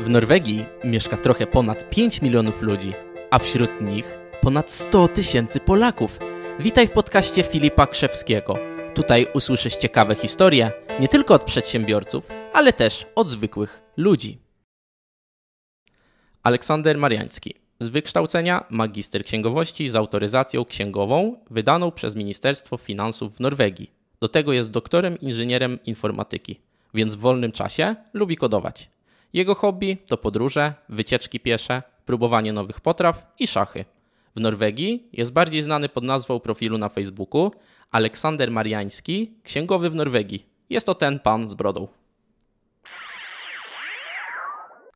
W Norwegii mieszka trochę ponad 5 milionów ludzi, a wśród nich ponad 100 tysięcy Polaków. Witaj w podcaście Filipa Krzewskiego. Tutaj usłyszysz ciekawe historie nie tylko od przedsiębiorców, ale też od zwykłych ludzi. Aleksander Mariański. Z wykształcenia magister księgowości z autoryzacją księgową wydaną przez Ministerstwo Finansów w Norwegii. Do tego jest doktorem inżynierem informatyki, więc w wolnym czasie lubi kodować. Jego hobby to podróże, wycieczki piesze, próbowanie nowych potraw i szachy. W Norwegii jest bardziej znany pod nazwą profilu na Facebooku Aleksander Mariański, księgowy w Norwegii. Jest to ten pan z brodą.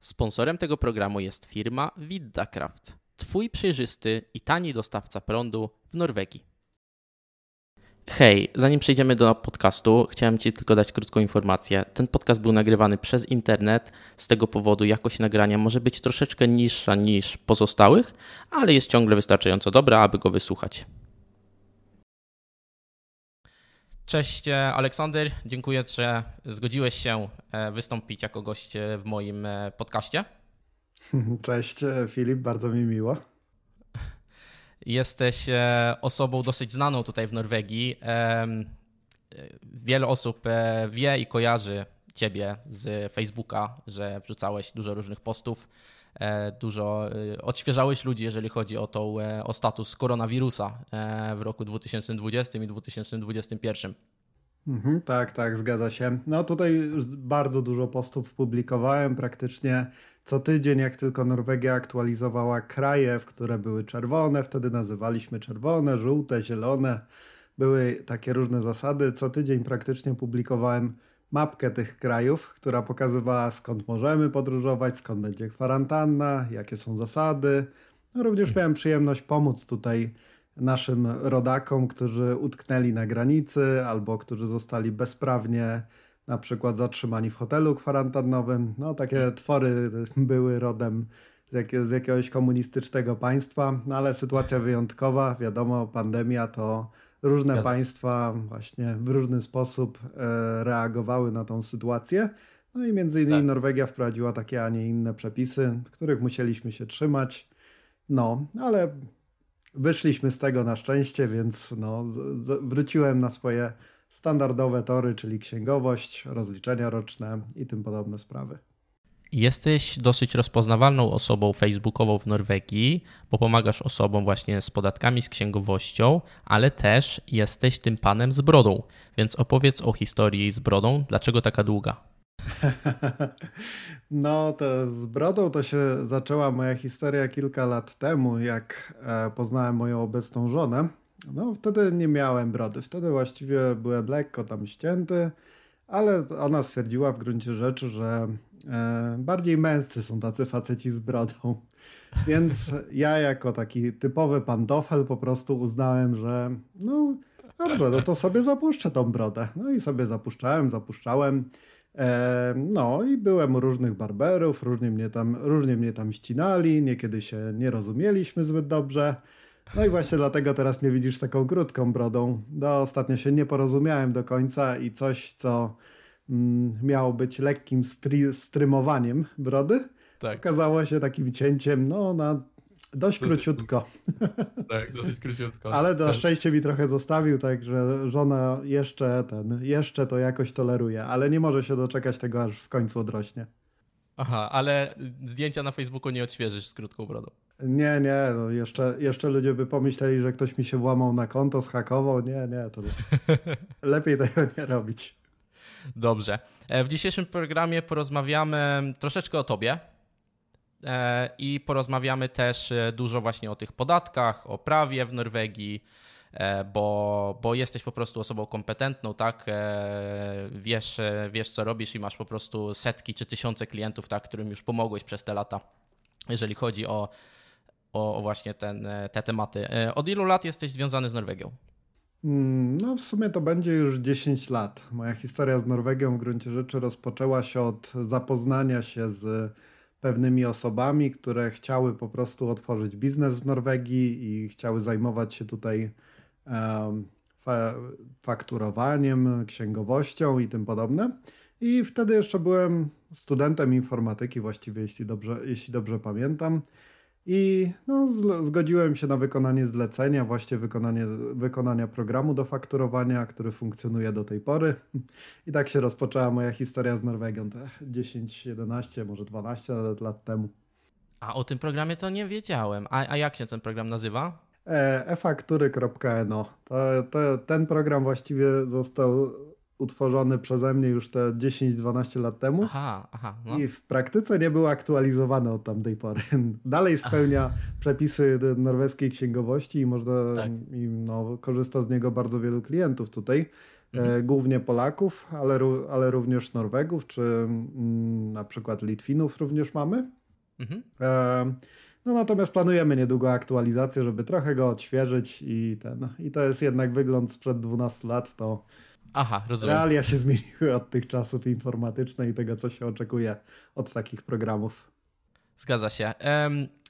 Sponsorem tego programu jest firma Viddakraft, twój przejrzysty i tani dostawca prądu w Norwegii. Hej, zanim przejdziemy do podcastu, chciałem Ci tylko dać krótką informację. Ten podcast był nagrywany przez internet, z tego powodu jakość nagrania może być troszeczkę niższa niż pozostałych, ale jest ciągle wystarczająco dobra, aby go wysłuchać. Cześć Aleksander, dziękuję, że zgodziłeś się e, wystąpić jako gość e, w moim e, podcaście. Cześć Filip, bardzo mi miło. Jesteś osobą dosyć znaną tutaj w Norwegii. Wiele osób wie i kojarzy Ciebie z Facebooka, że wrzucałeś dużo różnych postów, dużo odświeżałeś ludzi, jeżeli chodzi o, tą, o status koronawirusa w roku 2020 i 2021. Mhm, tak, tak, zgadza się. No tutaj bardzo dużo postów publikowałem, praktycznie co tydzień, jak tylko Norwegia aktualizowała kraje, w które były czerwone, wtedy nazywaliśmy czerwone, żółte, zielone. Były takie różne zasady. Co tydzień praktycznie publikowałem mapkę tych krajów, która pokazywała skąd możemy podróżować, skąd będzie kwarantanna, jakie są zasady. No, również miałem przyjemność pomóc tutaj naszym rodakom, którzy utknęli na granicy albo którzy zostali bezprawnie na przykład zatrzymani w hotelu kwarantannowym. No takie twory były rodem z, jak, z jakiegoś komunistycznego państwa, no ale sytuacja wyjątkowa, wiadomo, pandemia to różne Zgadza. państwa właśnie w różny sposób e, reagowały na tą sytuację. No i między innymi tak. Norwegia wprowadziła takie, a nie inne przepisy, których musieliśmy się trzymać. No, ale wyszliśmy z tego na szczęście, więc no, wróciłem na swoje standardowe tory, czyli księgowość, rozliczenia roczne i tym podobne sprawy. Jesteś dosyć rozpoznawalną osobą facebookową w Norwegii, bo pomagasz osobom właśnie z podatkami, z księgowością, ale też jesteś tym panem z brodą. Więc opowiedz o historii z brodą. Dlaczego taka długa? No, to z brodą to się zaczęła moja historia kilka lat temu, jak e, poznałem moją obecną żonę. No, wtedy nie miałem brody. Wtedy właściwie byłem lekko tam ścięty, ale ona stwierdziła w gruncie rzeczy, że e, bardziej męscy są tacy faceci z brodą. Więc ja jako taki typowy pantofel po prostu uznałem, że no dobrze, no to sobie zapuszczę tą brodę. No i sobie zapuszczałem, zapuszczałem. No i byłem u różnych barberów, różnie mnie, tam, różnie mnie tam ścinali, niekiedy się nie rozumieliśmy zbyt dobrze. No i właśnie dlatego teraz mnie widzisz z taką krótką brodą. No, ostatnio się nie porozumiałem do końca i coś, co mm, miało być lekkim strymowaniem brody, tak. okazało się takim cięciem no, na Dość dosyć, króciutko. Tak, dosyć króciutko. Ale na szczęście mi trochę zostawił, także żona jeszcze ten, jeszcze to jakoś toleruje, ale nie może się doczekać tego, aż w końcu odrośnie. Aha, ale zdjęcia na Facebooku nie odświeżysz z krótką brodą. Nie, nie, no jeszcze, jeszcze ludzie by pomyśleli, że ktoś mi się włamał na konto, schakował. Nie, nie, to lepiej tego nie robić. Dobrze. E, w dzisiejszym programie porozmawiamy troszeczkę o tobie, E, i porozmawiamy też e, dużo właśnie o tych podatkach, o prawie w Norwegii, bo, bo jesteś po prostu osobą kompetentną, tak? Wiesz, wiesz, co robisz i masz po prostu setki czy tysiące klientów, tak, którym już pomogłeś przez te lata, jeżeli chodzi o, o właśnie ten, te tematy. Od ilu lat jesteś związany z Norwegią? Mm, no, w sumie to będzie już 10 lat. Moja historia z Norwegią w gruncie rzeczy rozpoczęła się od zapoznania się z pewnymi osobami, które chciały po prostu otworzyć biznes w Norwegii i chciały zajmować się tutaj fa fakturowaniem, księgowością i tym podobne. I wtedy jeszcze byłem studentem informatyki, właściwie, jeśli dobrze, jeśli dobrze pamiętam. I no, zgodziłem się na wykonanie zlecenia, właśnie wykonanie, wykonania programu do fakturowania, który funkcjonuje do tej pory. I tak się rozpoczęła moja historia z Norwegią, te 10, 11, może 12 lat temu. A o tym programie to nie wiedziałem. A, a jak się ten program nazywa? E, efaktury.no. To, to, ten program właściwie został utworzony przeze mnie już te 10-12 lat temu. Aha, aha. No. I w praktyce nie był aktualizowany od tamtej pory. Dalej spełnia aha. przepisy norweskiej księgowości i można tak. i, no, korzysta z niego bardzo wielu klientów tutaj. E, mhm. Głównie Polaków, ale, ale również Norwegów, czy mm, na przykład Litwinów również mamy. Mhm. E, no natomiast planujemy niedługo aktualizację, żeby trochę go odświeżyć i ten. I to jest jednak wygląd sprzed 12 lat, to Aha, rozumiem. Realia się zmieniły od tych czasów informatycznych i tego, co się oczekuje od takich programów. Zgadza się.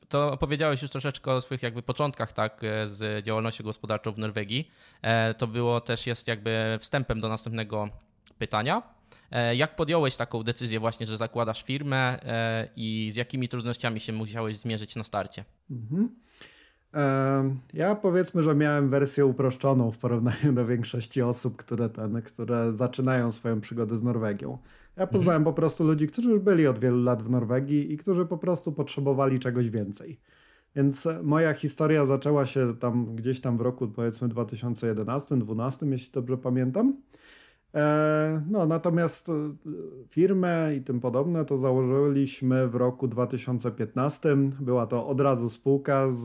To opowiedziałeś już troszeczkę o swoich jakby początkach tak, e, z działalnością gospodarczą w Norwegii. E, to było też jest jakby wstępem do następnego pytania. E, jak podjąłeś taką decyzję właśnie, że zakładasz firmę i z jakimi trudnościami się musiałeś zmierzyć na starcie? Mhm. Ja powiedzmy, że miałem wersję uproszczoną w porównaniu do większości osób, które, ten, które zaczynają swoją przygodę z Norwegią. Ja poznałem mhm. po prostu ludzi, którzy już byli od wielu lat w Norwegii i którzy po prostu potrzebowali czegoś więcej. Więc moja historia zaczęła się tam gdzieś tam w roku powiedzmy 2011-2012, jeśli dobrze pamiętam. E, no, natomiast e, firmę i tym podobne to założyliśmy w roku 2015. Była to od razu spółka z,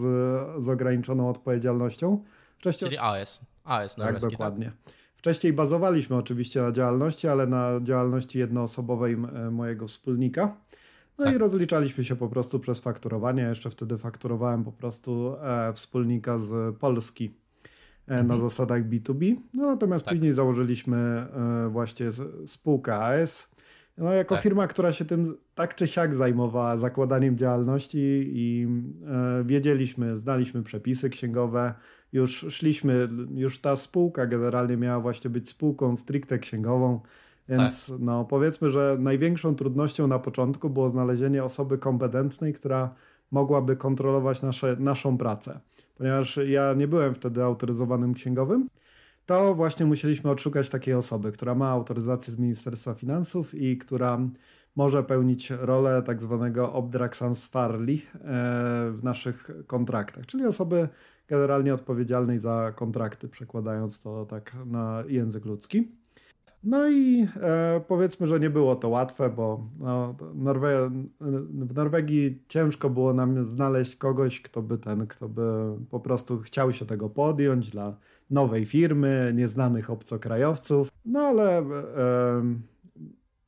z ograniczoną odpowiedzialnością. Wcześniej... Czyli AS. AS tak, dokładnie. Tak? Wcześniej bazowaliśmy oczywiście na działalności, ale na działalności jednoosobowej mojego wspólnika. No tak. i rozliczaliśmy się po prostu przez fakturowanie. Jeszcze wtedy fakturowałem po prostu e, wspólnika z Polski E, na mhm. zasadach B2B. No, natomiast tak. później założyliśmy e, właśnie spółkę AS. No, jako tak. firma, która się tym tak czy siak zajmowała zakładaniem działalności i e, wiedzieliśmy, znaliśmy przepisy księgowe, już szliśmy, już ta spółka generalnie miała właśnie być spółką stricte księgową, więc tak. no powiedzmy, że największą trudnością na początku było znalezienie osoby kompetentnej, która mogłaby kontrolować nasze, naszą pracę ponieważ ja nie byłem wtedy autoryzowanym księgowym, to właśnie musieliśmy odszukać takiej osoby, która ma autoryzację z Ministerstwa Finansów i która może pełnić rolę tak zwanego obdraxansfarli e, w naszych kontraktach, czyli osoby generalnie odpowiedzialnej za kontrakty, przekładając to tak na język ludzki. No i e, powiedzmy, że nie było to łatwe, bo no, Norwe w Norwegii ciężko było nam znaleźć kogoś, kto by ten, kto by po prostu chciał się tego podjąć dla nowej firmy, nieznanych obcokrajowców. No ale e,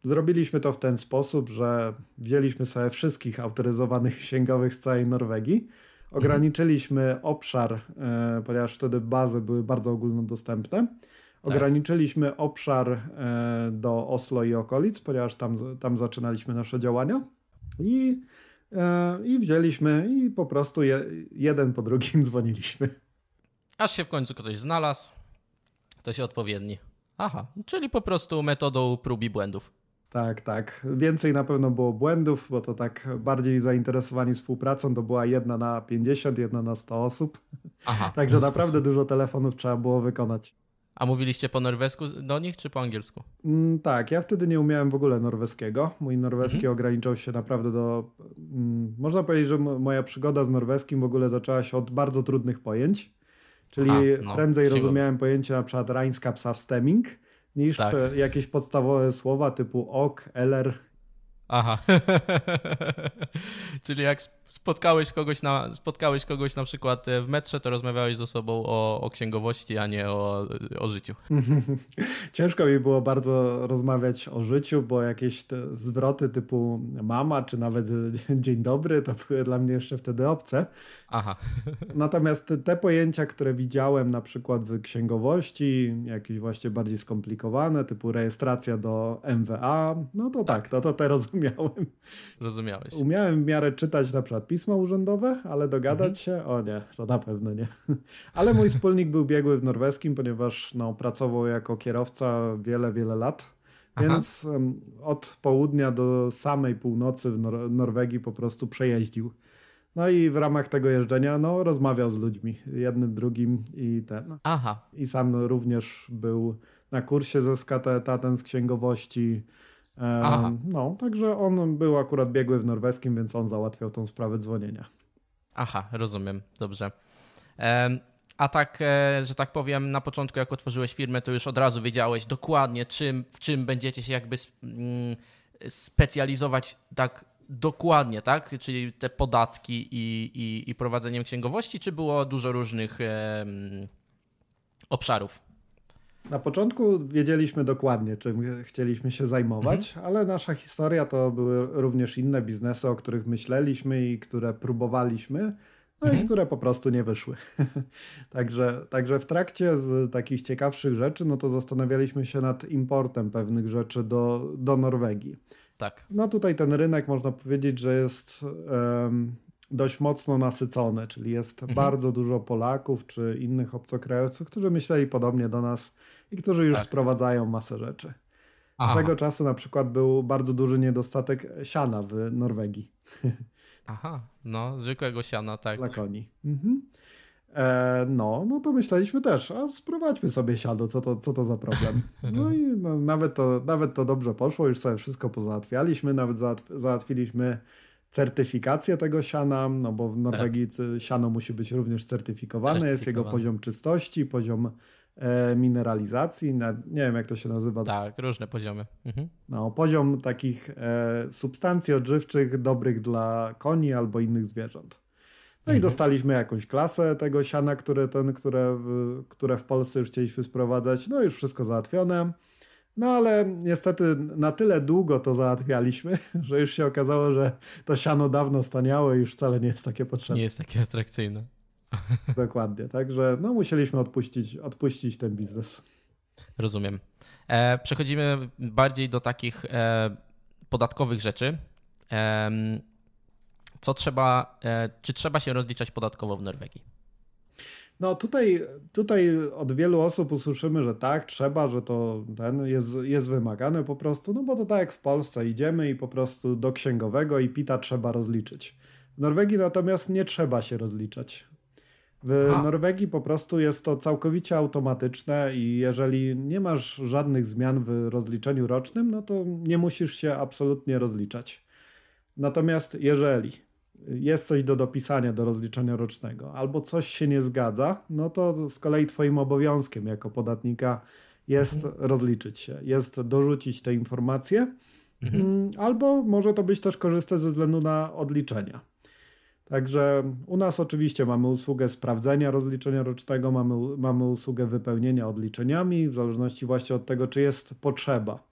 zrobiliśmy to w ten sposób, że wzięliśmy sobie wszystkich autoryzowanych księgowych z całej Norwegii. Ograniczyliśmy obszar, e, ponieważ wtedy bazy były bardzo ogólnodostępne. Ograniczyliśmy obszar e, do Oslo i okolic, ponieważ tam, tam zaczynaliśmy nasze działania i, e, i wzięliśmy i po prostu je, jeden po drugim dzwoniliśmy. Aż się w końcu ktoś znalazł, ktoś odpowiedni. Aha, czyli po prostu metodą prób i błędów. Tak, tak. Więcej na pewno było błędów, bo to tak bardziej zainteresowani współpracą to była jedna na 50, jedna na 100 osób. Aha, Także naprawdę sposób. dużo telefonów trzeba było wykonać. A mówiliście po norwesku do nich, czy po angielsku? Mm, tak, ja wtedy nie umiałem w ogóle norweskiego. Mój norweski mhm. ograniczał się naprawdę do. Mm, można powiedzieć, że moja przygoda z norweskim w ogóle zaczęła się od bardzo trudnych pojęć. Czyli A, no, prędzej rozumiałem pojęcie na przykład rańska psa stemming niż tak. jakieś podstawowe słowa typu ok, eller Aha. Czyli jak spotkałeś kogoś, na, spotkałeś kogoś na przykład e, w metrze, to rozmawiałeś ze sobą o, o księgowości, a nie o, o życiu. Ciężko mi było bardzo rozmawiać o życiu, bo jakieś zwroty typu mama, czy nawet dzień dobry, to były dla mnie jeszcze wtedy obce. Aha. Natomiast te pojęcia, które widziałem na przykład w księgowości, jakieś właśnie bardziej skomplikowane, typu rejestracja do MWA, no to tak, tak to, to te rozumiałem. Rozumiałeś. Umiałem w miarę czytać na przykład pisma urzędowe, ale dogadać mhm. się, o nie, to na pewno nie. Ale mój wspólnik był biegły w norweskim, ponieważ no, pracował jako kierowca wiele, wiele lat Więc od południa do samej północy w Nor Norwegii po prostu przejeździł. No i w ramach tego jeżdżenia no, rozmawiał z ludźmi, jednym, drugim i ten. Aha. I sam również był na kursie ze SKT z księgowości. Aha. No, także on był akurat biegły w norweskim, więc on załatwiał tą sprawę dzwonienia. Aha, rozumiem, dobrze. A tak, e, że tak powiem, na początku jak otworzyłeś firmę, to już od razu wiedziałeś dokładnie, czym, w czym będziecie się jakby mm, specjalizować tak dokładnie, tak? Czyli te podatki i, i, i prowadzeniem księgowości, czy było dużo różnych obszarów? Na początku wiedzieliśmy dokładnie, czym chcieliśmy się zajmować, mhm. ale nasza historia to były również inne biznesy, o których myśleliśmy i które próbowaliśmy no mhm. i które po prostu nie wyszły. także, także w trakcie z takich ciekawszych rzeczy, no to zastanawialiśmy się nad importem pewnych rzeczy do, do Norwegii. Tak. No tutaj ten rynek można powiedzieć, że jest um, dość mocno nasycony, czyli jest mhm. bardzo dużo Polaków czy innych obcokrajowców, którzy myśleli podobnie do nas i którzy już tak. sprowadzają masę rzeczy. Aha. Z tego czasu na przykład był bardzo duży niedostatek siana w Norwegii. Aha, no, zwykłego siana, tak. Dla koni. Mhm. E, no, no to myśleliśmy też, a sprowadźmy sobie siano, co to, co to za problem. No i no, nawet, to, nawet to dobrze poszło, już sobie wszystko pozałatwialiśmy, nawet załatwiliśmy certyfikację tego siana, no bo w Norwegii tak. siano musi być również certyfikowane, jest jego poziom czystości, poziom E, mineralizacji, na, nie wiem jak to się nazywa. Tak, różne poziomy. Mhm. No, poziom takich e, substancji odżywczych dobrych dla koni albo innych zwierząt. No mhm. i dostaliśmy jakąś klasę tego siana, które, ten, które, w, które w Polsce już chcieliśmy sprowadzać. No już wszystko załatwione. No ale niestety na tyle długo to załatwialiśmy, że już się okazało, że to siano dawno staniało i już wcale nie jest takie potrzebne. Nie jest takie atrakcyjne. Dokładnie, także no musieliśmy odpuścić, odpuścić ten biznes. Rozumiem. E, przechodzimy bardziej do takich e, podatkowych rzeczy. E, co trzeba, e, czy trzeba się rozliczać podatkowo w Norwegii? No tutaj, tutaj od wielu osób usłyszymy, że tak, trzeba, że to ten jest, jest wymagane po prostu, no bo to tak jak w Polsce, idziemy i po prostu do księgowego i PITA trzeba rozliczyć. W Norwegii natomiast nie trzeba się rozliczać. W Aha. Norwegii po prostu jest to całkowicie automatyczne i jeżeli nie masz żadnych zmian w rozliczeniu rocznym, no to nie musisz się absolutnie rozliczać. Natomiast jeżeli jest coś do dopisania do rozliczenia rocznego albo coś się nie zgadza, no to z kolei twoim obowiązkiem jako podatnika jest mhm. rozliczyć się, jest dorzucić te informacje, mhm. Mm, albo może to być też korzystne ze względu na odliczenia. Także u nas oczywiście mamy usługę sprawdzenia rozliczenia rocznego, mamy, mamy usługę wypełnienia odliczeniami, w zależności właśnie od tego, czy jest potrzeba.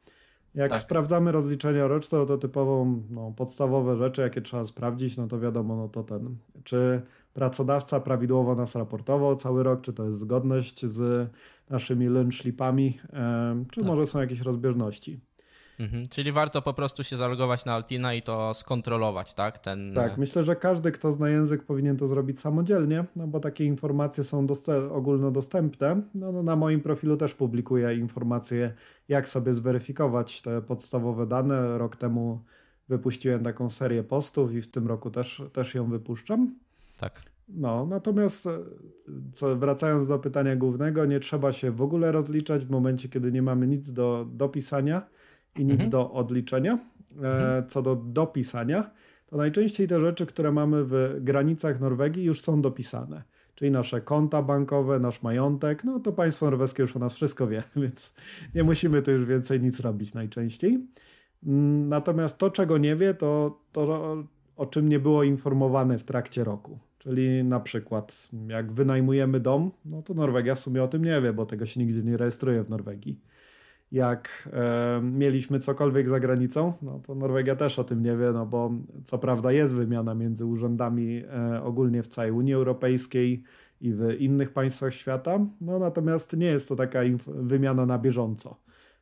Jak tak. sprawdzamy rozliczenia roczne, to typowo no, podstawowe rzeczy, jakie trzeba sprawdzić, no to wiadomo, no to ten, czy pracodawca prawidłowo nas raportował cały rok, czy to jest zgodność z naszymi lunch slipami, czy tak. może są jakieś rozbieżności. Mhm. Czyli warto po prostu się zalogować na Altina i to skontrolować, tak? Ten... Tak, myślę, że każdy, kto zna język, powinien to zrobić samodzielnie, no bo takie informacje są ogólnodostępne. No, no, na moim profilu też publikuję informacje, jak sobie zweryfikować te podstawowe dane. Rok temu wypuściłem taką serię postów i w tym roku też, też ją wypuszczam. Tak. No, natomiast e, co, wracając do pytania głównego, nie trzeba się w ogóle rozliczać w momencie, kiedy nie mamy nic do dopisania i nic mhm. do odliczenia. E, mhm. Co do dopisania, to najczęściej te rzeczy, które mamy w granicach Norwegii, już są dopisane. Czyli nasze konta bankowe, nasz majątek, no to państwo norweskie już o nas wszystko wie, więc nie musimy tu już więcej nic robić najczęściej. Mm, natomiast to, czego nie wie, to to, o czym nie było informowane w trakcie roku. Czyli na przykład, jak wynajmujemy dom, no to Norwegia w sumie o tym nie wie, bo tego się nigdzie nie rejestruje w Norwegii jak e, mieliśmy cokolwiek za granicą, no to Norwegia też o tym nie wie, no bo co prawda jest wymiana między urzędami e, ogólnie w całej Unii Europejskiej i w innych państwach świata, no natomiast nie jest to taka wymiana na bieżąco.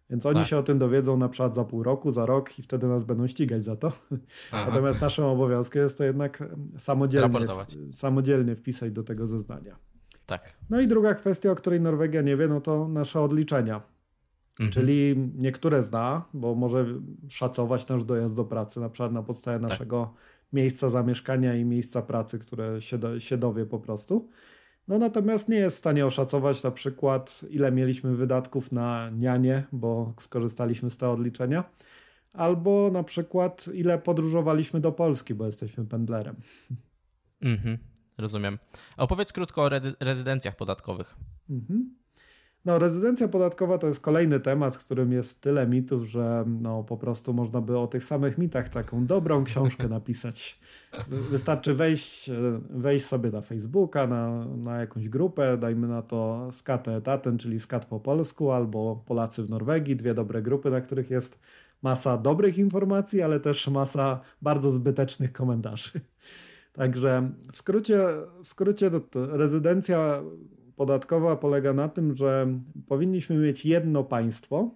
Więc oni tak. się o tym dowiedzą na przykład za pół roku, za rok i wtedy nas będą ścigać za to. Aha. Natomiast naszym obowiązkiem jest to jednak samodzielnie, samodzielnie wpisać do tego zeznania. Tak. No i druga kwestia, o której Norwegia nie wie, no to nasze odliczenia Mhm. Czyli niektóre zna, bo może szacować nasz dojazd do pracy, na przykład na podstawie tak. naszego miejsca zamieszkania i miejsca pracy, które się, do, się dowie po prostu. No natomiast nie jest w stanie oszacować na przykład, ile mieliśmy wydatków na nianie, bo skorzystaliśmy z tego odliczenia, albo na przykład, ile podróżowaliśmy do Polski, bo jesteśmy pendlerem. Mhm, rozumiem. Opowiedz krótko o rezydencjach podatkowych. Mhm. No, rezydencja podatkowa to jest kolejny temat, w którym jest tyle mitów, że no, po prostu można by o tych samych mitach taką dobrą książkę napisać. Wystarczy wejść, wejść sobie na Facebooka, na, na jakąś grupę, dajmy na to Skatę Etaten, czyli Skat po polsku, albo Polacy w Norwegii, dwie dobre grupy, na których jest masa dobrych informacji, ale też masa bardzo zbytecznych komentarzy. Także w skrócie, w skrócie to, to rezydencja podatkowa polega na tym, że powinniśmy mieć jedno państwo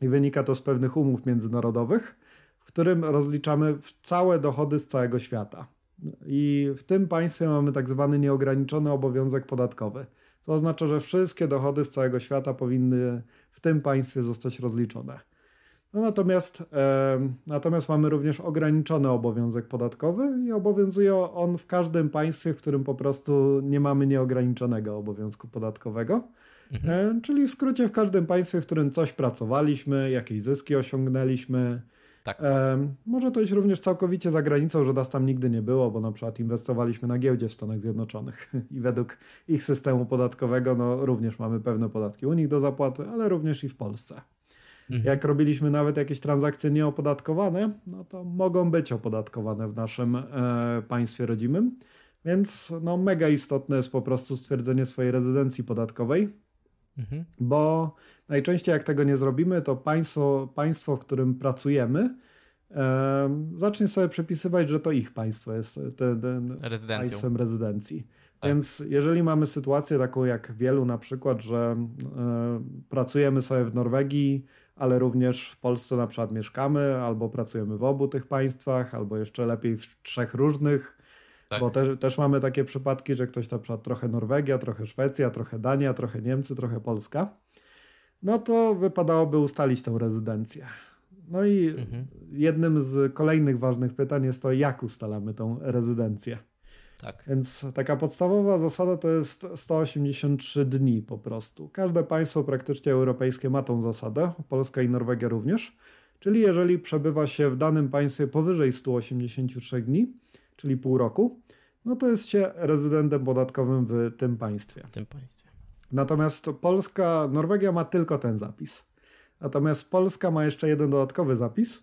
i wynika to z pewnych umów międzynarodowych, w którym rozliczamy całe dochody z całego świata. I w tym państwie mamy tak zwany nieograniczony obowiązek podatkowy. To oznacza, że wszystkie dochody z całego świata powinny w tym państwie zostać rozliczone. No natomiast, e, natomiast mamy również ograniczony obowiązek podatkowy i obowiązuje on w każdym państwie, w którym po prostu nie mamy nieograniczonego obowiązku podatkowego. Mhm. E, czyli w skrócie w każdym państwie, w którym coś pracowaliśmy, jakieś zyski osiągnęliśmy. Tak. E, może to iść również całkowicie za granicą, że nas tam nigdy nie było, bo na przykład inwestowaliśmy na giełdzie w Stanach Zjednoczonych i według ich systemu podatkowego no, również mamy pewne podatki u nich do zapłaty, ale również i w Polsce. Mhm. Jak robiliśmy nawet jakieś transakcje nieopodatkowane, no to mogą być opodatkowane w naszym e, państwie rodzimym. Więc no, mega istotne jest po prostu stwierdzenie swojej rezydencji podatkowej, mhm. bo najczęściej jak tego nie zrobimy, to państwo, państwo w którym pracujemy, e, zacznie sobie przepisywać, że to ich państwo jest te, te, państwem rezydencji. Tak. Więc jeżeli mamy sytuację taką jak wielu na przykład, że e, pracujemy sobie w Norwegii, ale również w Polsce na przykład mieszkamy, albo pracujemy w obu tych państwach, albo jeszcze lepiej w trzech różnych, tak. bo też, też mamy takie przypadki, że ktoś na przykład trochę Norwegia, trochę Szwecja, trochę Dania, trochę Niemcy, trochę Polska, no to wypadałoby ustalić tę rezydencję. No i mhm. jednym z kolejnych ważnych pytań jest to, jak ustalamy tą rezydencję. Tak. Więc taka podstawowa zasada to jest 183 dni po prostu. Każde państwo praktycznie europejskie ma tą zasadę, Polska i Norwegia również. Czyli jeżeli przebywa się w danym państwie powyżej 183 dni, czyli pół roku, no to jest się rezydentem podatkowym w tym państwie. W tym państwie. Natomiast Polska, Norwegia ma tylko ten zapis. Natomiast Polska ma jeszcze jeden dodatkowy zapis,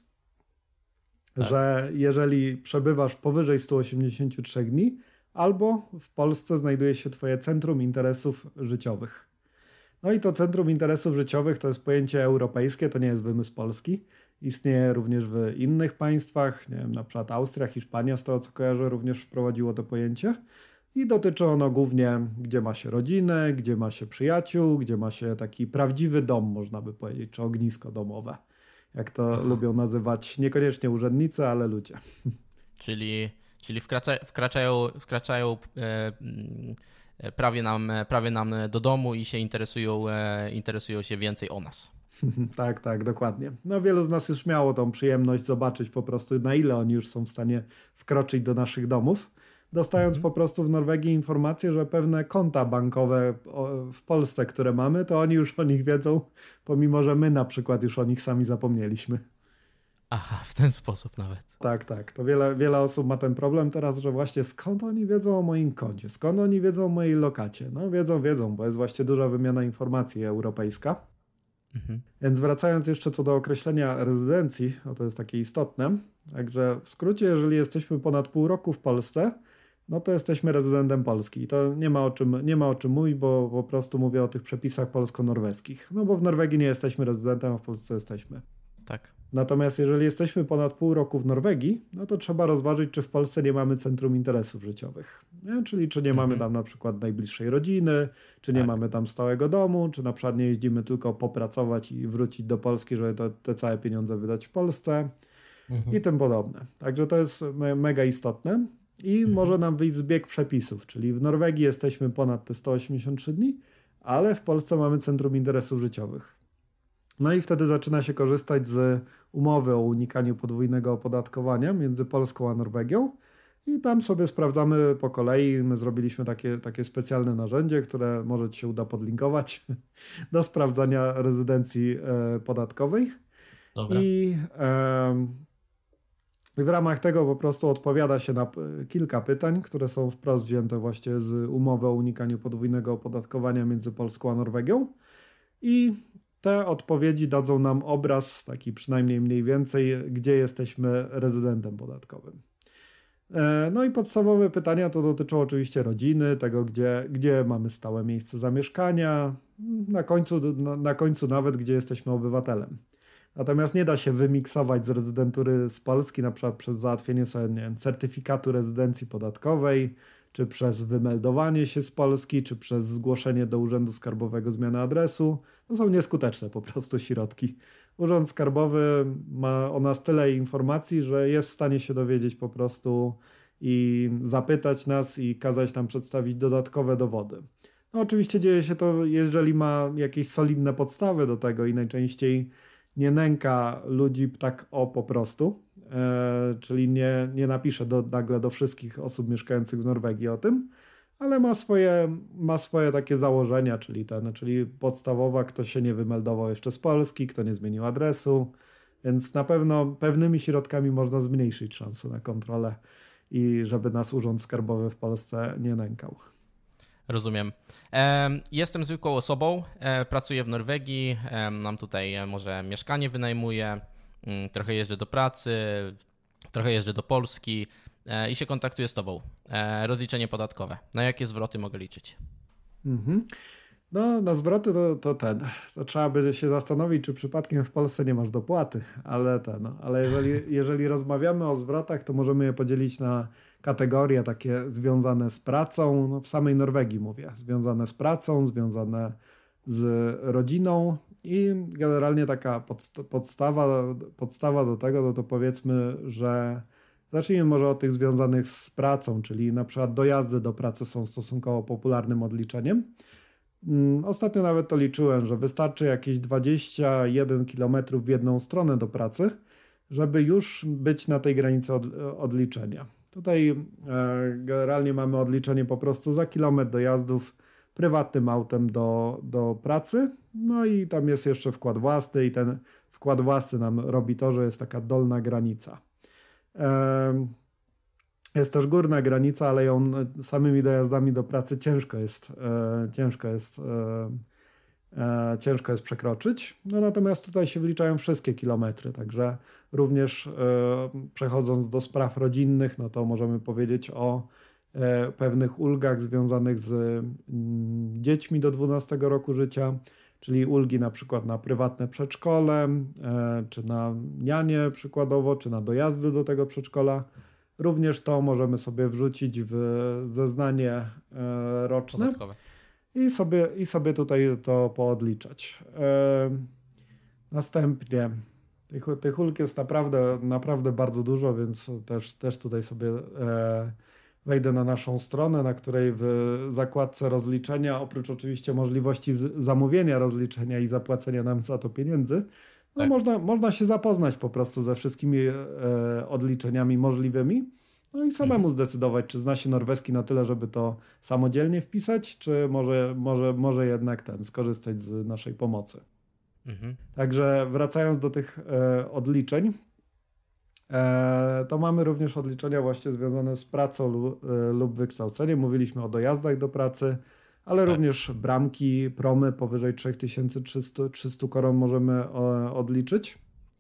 tak. że jeżeli przebywasz powyżej 183 dni, albo w Polsce znajduje się Twoje centrum interesów życiowych. No i to centrum interesów życiowych to jest pojęcie europejskie, to nie jest wymysł polski. Istnieje również w innych państwach, nie wiem, na przykład Austria, Hiszpania, z tego co kojarzę, również wprowadziło to pojęcie. I dotyczy ono głównie, gdzie ma się rodzinę, gdzie ma się przyjaciół, gdzie ma się taki prawdziwy dom, można by powiedzieć, czy ognisko domowe. Jak to Aha. lubią nazywać niekoniecznie urzędnicy, ale ludzie. Czyli Czyli wkracza, wkraczają, wkraczają e, mm, prawie, nam, prawie nam do domu i się interesują, e, interesują się więcej o nas. tak, tak, dokładnie. No wielu z nas już miało tą przyjemność zobaczyć po prostu na ile oni już są w stanie wkroczyć do naszych domów, dostając mhm. po prostu w Norwegii informację, że pewne konta bankowe w Polsce, które mamy, to oni już o nich wiedzą, pomimo że my na przykład już o nich sami zapomnieliśmy. Aha, w ten sposób nawet. Tak, tak. To wiele, wiele osób ma ten problem teraz, że właśnie skąd oni wiedzą o moim koncie, skąd oni wiedzą o mojej lokacie. No wiedzą, wiedzą, bo jest właśnie duża wymiana informacji europejska. Mhm. Więc wracając jeszcze co do określenia rezydencji, o to jest takie istotne. Także w skrócie, jeżeli jesteśmy ponad pół roku w Polsce, no to jesteśmy rezydentem Polski. I to nie ma o czym, nie ma o czym mówić, bo po prostu mówię o tych przepisach polsko-norweskich. No bo w Norwegii nie jesteśmy rezydentem, a w Polsce jesteśmy. Tak. Natomiast jeżeli jesteśmy ponad pół roku w Norwegii, no to trzeba rozważyć, czy w Polsce nie mamy centrum interesów życiowych. Nie? Czyli czy nie mhm. mamy tam na przykład najbliższej rodziny, czy nie tak. mamy tam stałego domu, czy na przykład nie jeździmy tylko popracować i wrócić do Polski, żeby to, te całe pieniądze wydać w Polsce mhm. i tym podobne. Także to jest me mega istotne i mhm. może nam wyjść zbieg przepisów, czyli w Norwegii jesteśmy ponad te 183 dni, ale w Polsce mamy centrum interesów życiowych. No i wtedy zaczyna się korzystać z umowy o unikaniu podwójnego opodatkowania między Polską a Norwegią. I tam sobie sprawdzamy po kolei. My zrobiliśmy takie, takie specjalne narzędzie, które może Ci się uda podlinkować do sprawdzania rezydencji e, podatkowej. Dobra. I w ramach tego po prostu odpowiada się na kilka pytań, które są wprost wzięte właśnie z umowy o unikaniu podwójnego opodatkowania między Polską a Norwegią. I te odpowiedzi dadzą nam obraz, taki przynajmniej mniej więcej, gdzie jesteśmy rezydentem podatkowym. E, no i podstawowe pytania to dotyczą oczywiście rodziny, tego gdzie, gdzie mamy stałe miejsce zamieszkania, na końcu, na, na końcu nawet gdzie jesteśmy obywatelem. Natomiast nie da się wymiksować z rezydentury z Polski, na przykład przez załatwienie sobie certyfikatu rezydencji podatkowej, czy przez wymeldowanie się z Polski, czy przez zgłoszenie do Urzędu Skarbowego zmiany adresu. To są nieskuteczne po prostu środki. Urząd Skarbowy ma o nas tyle informacji, że jest w stanie się dowiedzieć po prostu i zapytać nas i kazać nam przedstawić dodatkowe dowody. No oczywiście dzieje się to, jeżeli ma jakieś solidne podstawy do tego i najczęściej nie nęka ludzi tak o po prostu, e, czyli nie, nie napisze do, nagle do wszystkich osób mieszkających w Norwegii o tym, ale ma swoje, ma swoje takie założenia, czyli ten, czyli podstawowa, kto się nie wymeldował jeszcze z Polski, kto nie zmienił adresu, więc na pewno pewnymi środkami można zmniejszyć szanse na kontrolę i żeby nas Urząd Skarbowy w Polsce nie nękał. Rozumiem. Jestem zwykłą osobą, e, pracuję w Norwegii, mam tutaj e, może mieszkanie wynajmuję, mm, trochę jeżdżę do pracy, trochę jeżdżę do Polski e, i się kontaktuję z Tobą. Rozliczenie podatkowe. Na jakie zwroty mogę liczyć? Mhm. No, na zwroty to, to ten. To trzeba by się zastanowić, czy przypadkiem w Polsce nie masz dopłaty, ale ten. Ale jeżeli, jeżeli rozmawiamy o zwrotach, to możemy je podzielić na kategorie takie związane z pracą, no w samej Norwegii mówię, związane z pracą, związane z rodziną i generalnie taka podstawa, podstawa do tego, no to powiedzmy, że zacznijmy może od tych związanych z pracą, czyli na przykład dojazdy do pracy są stosunkowo popularnym odliczeniem. Mm, ostatnio nawet to liczyłem, że wystarczy jakieś 21 km w jedną stronę do pracy, żeby już być na tej granicy odliczenia. Tutaj e, generalnie mamy odliczenie po prostu za kilometr dojazdów prywatnym autem do, do pracy. No i tam jest jeszcze wkład własny i ten wkład własny nam robi to, że jest taka dolna granica. E, jest też górna granica, ale ją samymi dojazdami do pracy ciężko jest, e, ciężko jest E, ciężko jest przekroczyć. No natomiast tutaj się wliczają wszystkie kilometry, także również e, przechodząc do spraw rodzinnych, no to możemy powiedzieć o e, pewnych ulgach związanych z mm, dziećmi do 12 roku życia, czyli ulgi na przykład na prywatne przedszkole, czy na nianie przykładowo, czy na dojazdy do tego przedszkola. Również to możemy sobie wrzucić w zeznanie roczne. Podatkowe i sobie, i sobie tutaj to poodliczać. Następnie tych, tych ulg jest naprawdę, naprawdę bardzo dużo, więc też, też tutaj sobie e, wejdę na naszą stronę, na której w zakładce rozliczenia, oprócz oczywiście możliwości zamówienia rozliczenia i zapłacenia nam za to pieniędzy, no tak. można, można się zapoznać po prostu ze wszystkimi e, odliczeniami możliwymi. No i samemu mhm. zdecydować, czy zna się norweski na tyle, żeby to samodzielnie wpisać, czy może, może, może jednak ten skorzystać z naszej pomocy. Mhm. Także wracając do tych e, odliczeń, e, to mamy również odliczenia właśnie związane z pracą lub, e, lub wykształceniem. Mówiliśmy o dojazdach do pracy, ale tak. również bramki, promy powyżej 3300 300 koron możemy e, odliczyć.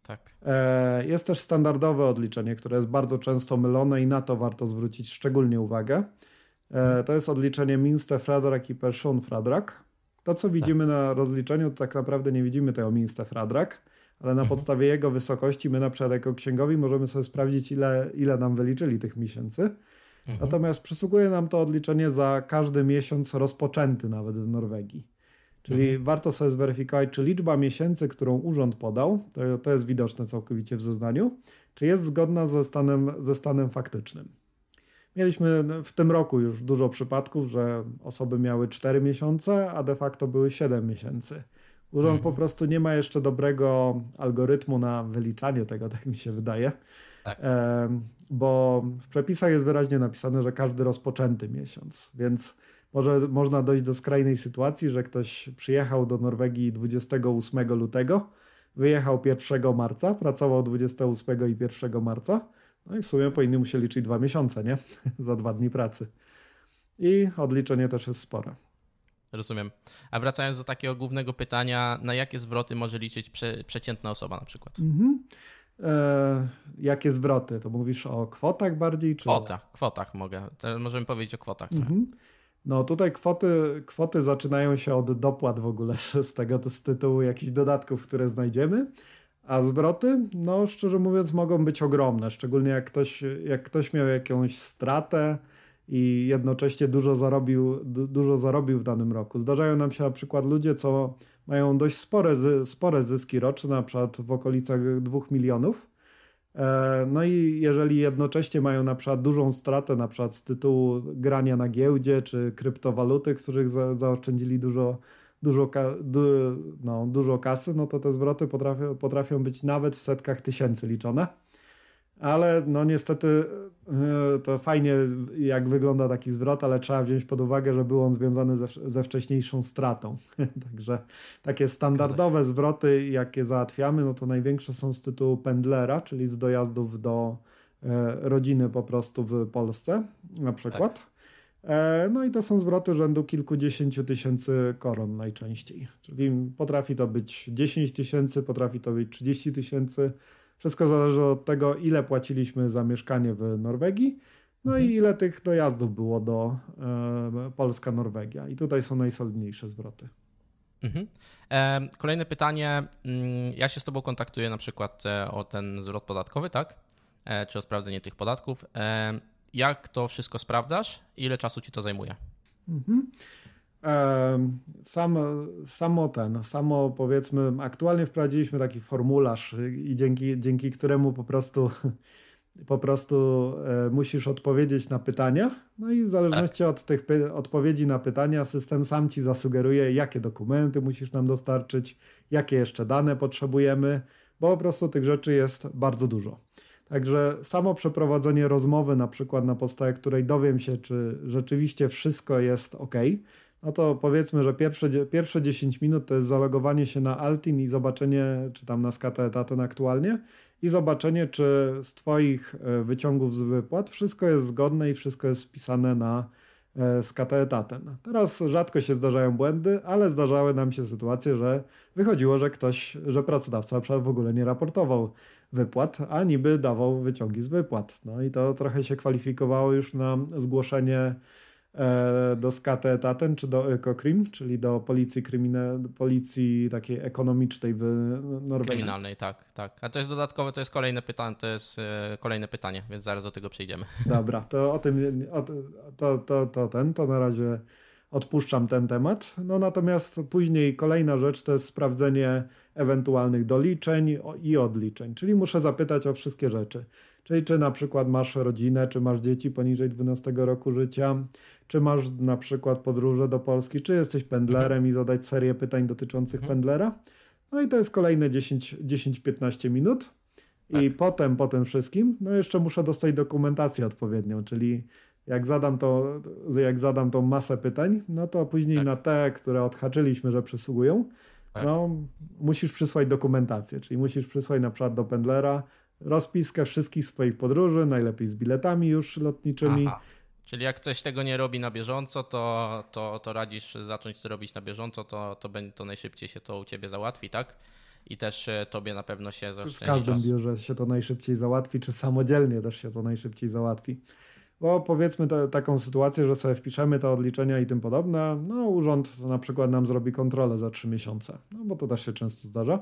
Tak. E, jest też standardowe odliczenie, które jest bardzo często mylone i na to warto zwrócić szczególnie uwagę. E, to jest odliczenie Minste Fradrak i Person Fradrak. To, co widzimy tak. na rozliczeniu, to tak naprawdę nie widzimy tego Minste Fradrak, ale na mhm. podstawie jego wysokości my na przykład jako księgowi możemy sobie sprawdzić, ile, ile nam wyliczyli tych miesięcy. Mhm. Natomiast przysługuje nam to odliczenie za każdy miesiąc rozpoczęty nawet w Norwegii. Czyli mhm. warto sobie zweryfikować, czy liczba miesięcy, którą urząd podał, to, to jest widoczne całkowicie w zeznaniu, czy jest zgodna ze stanem, ze stanem faktycznym. Mieliśmy w tym roku już dużo przypadków, że osoby miały 4 miesiące, a de facto były 7 miesięcy Urząd mhm. po prostu nie ma jeszcze dobrego algorytmu na wyliczanie tego, tak mi się wydaje. Tak. Bo w przepisach jest wyraźnie napisane, że każdy rozpoczęty miesiąc, więc może można dojść do skrajnej sytuacji, że ktoś przyjechał do Norwegii 28 lutego, wyjechał 1 marca, pracował 28 i 1 marca, no i w sumie powinny mu się liczyć dwa miesiące, nie? Za dwa dni pracy. I odliczenie też jest spore. Rozumiem. A wracając do takiego głównego pytania, na jakie zwroty może liczyć prze, przeciętna osoba na przykład? Mhm. E, jakie zwroty? To mówisz o kwotach bardziej? Czy kwotach, kwotach mogę. Możemy powiedzieć o kwotach. Mhm. No tutaj kwoty, kwoty zaczynają się od dopłat w ogóle z tego z tytułu jakichś dodatków, które znajdziemy. A zwroty, no szczerze mówiąc, mogą być ogromne, szczególnie jak ktoś, jak ktoś miał jakąś stratę i jednocześnie dużo zarobił, dużo zarobił w danym roku. Zdarzają nam się na przykład ludzie, co mają dość spore, spore zyski roczne, na przykład w okolicach 2 milionów. E, no i jeżeli jednocześnie mają na przykład dużą stratę, na przykład z tytułu grania na giełdzie czy kryptowaluty, których za, zaoszczędzili dużo, dużo, du, no, dużo kasy, no to te zwroty potrafią, potrafią być nawet w setkach tysięcy liczone ale no niestety e, to fajnie jak wygląda taki zwrot, ale trzeba wziąć pod uwagę, że był on związany ze, ze wcześniejszą stratą. Także takie standardowe zwroty, jakie załatwiamy, no to największe są z tytułu pendlera, czyli z dojazdów do e, rodziny po prostu w Polsce na przykład. Tak. E, no i to są zwroty rzędu kilkudziesięciu tysięcy koron najczęściej. Czyli potrafi to być 10 tysięcy, potrafi to być 30 tysięcy, wszystko zależy od tego, ile płaciliśmy za mieszkanie w Norwegii, no i mhm. ile tych dojazdów było do e, Polska-Norwegia. I tutaj są najsolidniejsze zwroty. Mhm. E, kolejne pytanie. Mm, ja się z Tobą kontaktuję na przykład e, o ten zwrot podatkowy, tak? Czy o sprawdzenie tych podatków. Jak to wszystko sprawdzasz? Ile czasu Ci to zajmuje? Mhm. Sam, samo ten, samo powiedzmy, aktualnie wprowadziliśmy taki formularz i dzięki, dzięki któremu po prostu po prostu e, musisz odpowiedzieć na pytania. No i w zależności tak. od tych odpowiedzi na pytania, system sam ci zasugeruje, jakie dokumenty musisz nam dostarczyć, jakie jeszcze dane potrzebujemy, bo po prostu tych rzeczy jest bardzo dużo. Także samo przeprowadzenie rozmowy, na przykład na podstawie której dowiem się, czy rzeczywiście wszystko jest ok, no to powiedzmy, że pierwsze, pierwsze 10 minut to jest zalogowanie się na Altin i zobaczenie, czy tam na SKT aktualnie, i zobaczenie, czy z Twoich e, wyciągów z wypłat wszystko jest zgodne i wszystko jest spisane na e, SKT Teraz rzadko się zdarzają błędy, ale zdarzały nam się sytuacje, że wychodziło, że ktoś, że pracodawca w ogóle nie raportował wypłat, a niby dawał wyciągi z wypłat. No i to trochę się kwalifikowało już na zgłoszenie do SKT Etaten czy do EcoCrim, czyli do policji, krymina, policji takiej ekonomicznej w Norwegii. Kryminalnej, tak, tak. A to jest dodatkowe, to jest kolejne pytanie, to jest e, kolejne pytanie, więc zaraz do tego przejdziemy. Dobra, to o tym, o, to, to, to ten, to na razie odpuszczam ten temat. No natomiast później kolejna rzecz to jest sprawdzenie ewentualnych doliczeń i odliczeń, czyli muszę zapytać o wszystkie rzeczy. Czyli czy na przykład masz rodzinę, czy masz dzieci poniżej 12 roku życia, czy masz na przykład podróże do Polski, czy jesteś pendlerem i zadać serię pytań dotyczących mhm. pendlera. No i to jest kolejne 10-15 minut. Tak. I potem, po tym wszystkim, no jeszcze muszę dostać dokumentację odpowiednią, czyli jak zadam, to, jak zadam tą masę pytań, no to później tak. na te, które odhaczyliśmy, że przysługują, tak. no musisz przysłać dokumentację, czyli musisz przysłać na przykład do pendlera rozpiskę wszystkich swoich podróży, najlepiej z biletami już lotniczymi. Aha. Czyli jak ktoś tego nie robi na bieżąco, to, to, to radzisz zacząć to robić na bieżąco, to, to, to najszybciej się to u ciebie załatwi, tak? I też e, tobie na pewno się zacznie. W każdym czas. biurze się to najszybciej załatwi, czy samodzielnie też się to najszybciej załatwi. Bo powiedzmy te, taką sytuację, że sobie wpiszemy te odliczenia i tym podobne, no urząd na przykład nam zrobi kontrolę za trzy miesiące, no bo to też się często zdarza.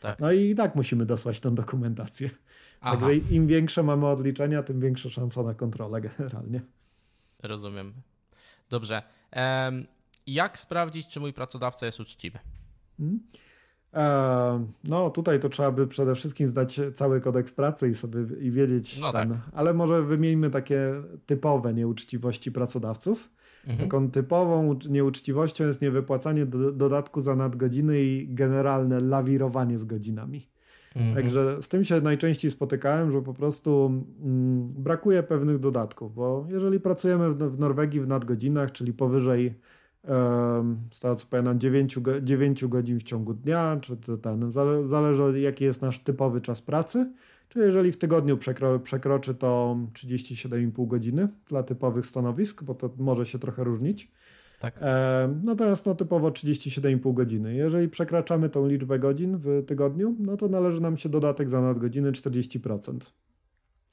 Tak. No i tak musimy dosłać tę dokumentację. Aha. Także im większe mamy odliczenia, tym większa szansa na kontrolę generalnie. Rozumiem. Dobrze. Jak sprawdzić, czy mój pracodawca jest uczciwy? Hmm? E, no tutaj to trzeba by przede wszystkim zdać cały kodeks pracy i sobie i wiedzieć no ten, tak. ale może wymieńmy takie typowe nieuczciwości pracodawców. Mhm. Taką typową nieuczciwością jest niewypłacanie do, dodatku za nadgodziny i generalne lawirowanie z godzinami. Mhm. Także z tym się najczęściej spotykałem, że po prostu mm, brakuje pewnych dodatków, bo jeżeli pracujemy w, w Norwegii w nadgodzinach, czyli powyżej z tego co pamiętam 9, 9 godzin w ciągu dnia, czy to ten, zależy jaki jest nasz typowy czas pracy, czy jeżeli w tygodniu przekro, przekroczy to 37,5 godziny dla typowych stanowisk, bo to może się trochę różnić. Tak. E, natomiast no, typowo 37,5 godziny. Jeżeli przekraczamy tą liczbę godzin w tygodniu, no to należy nam się dodatek za nadgodziny 40%.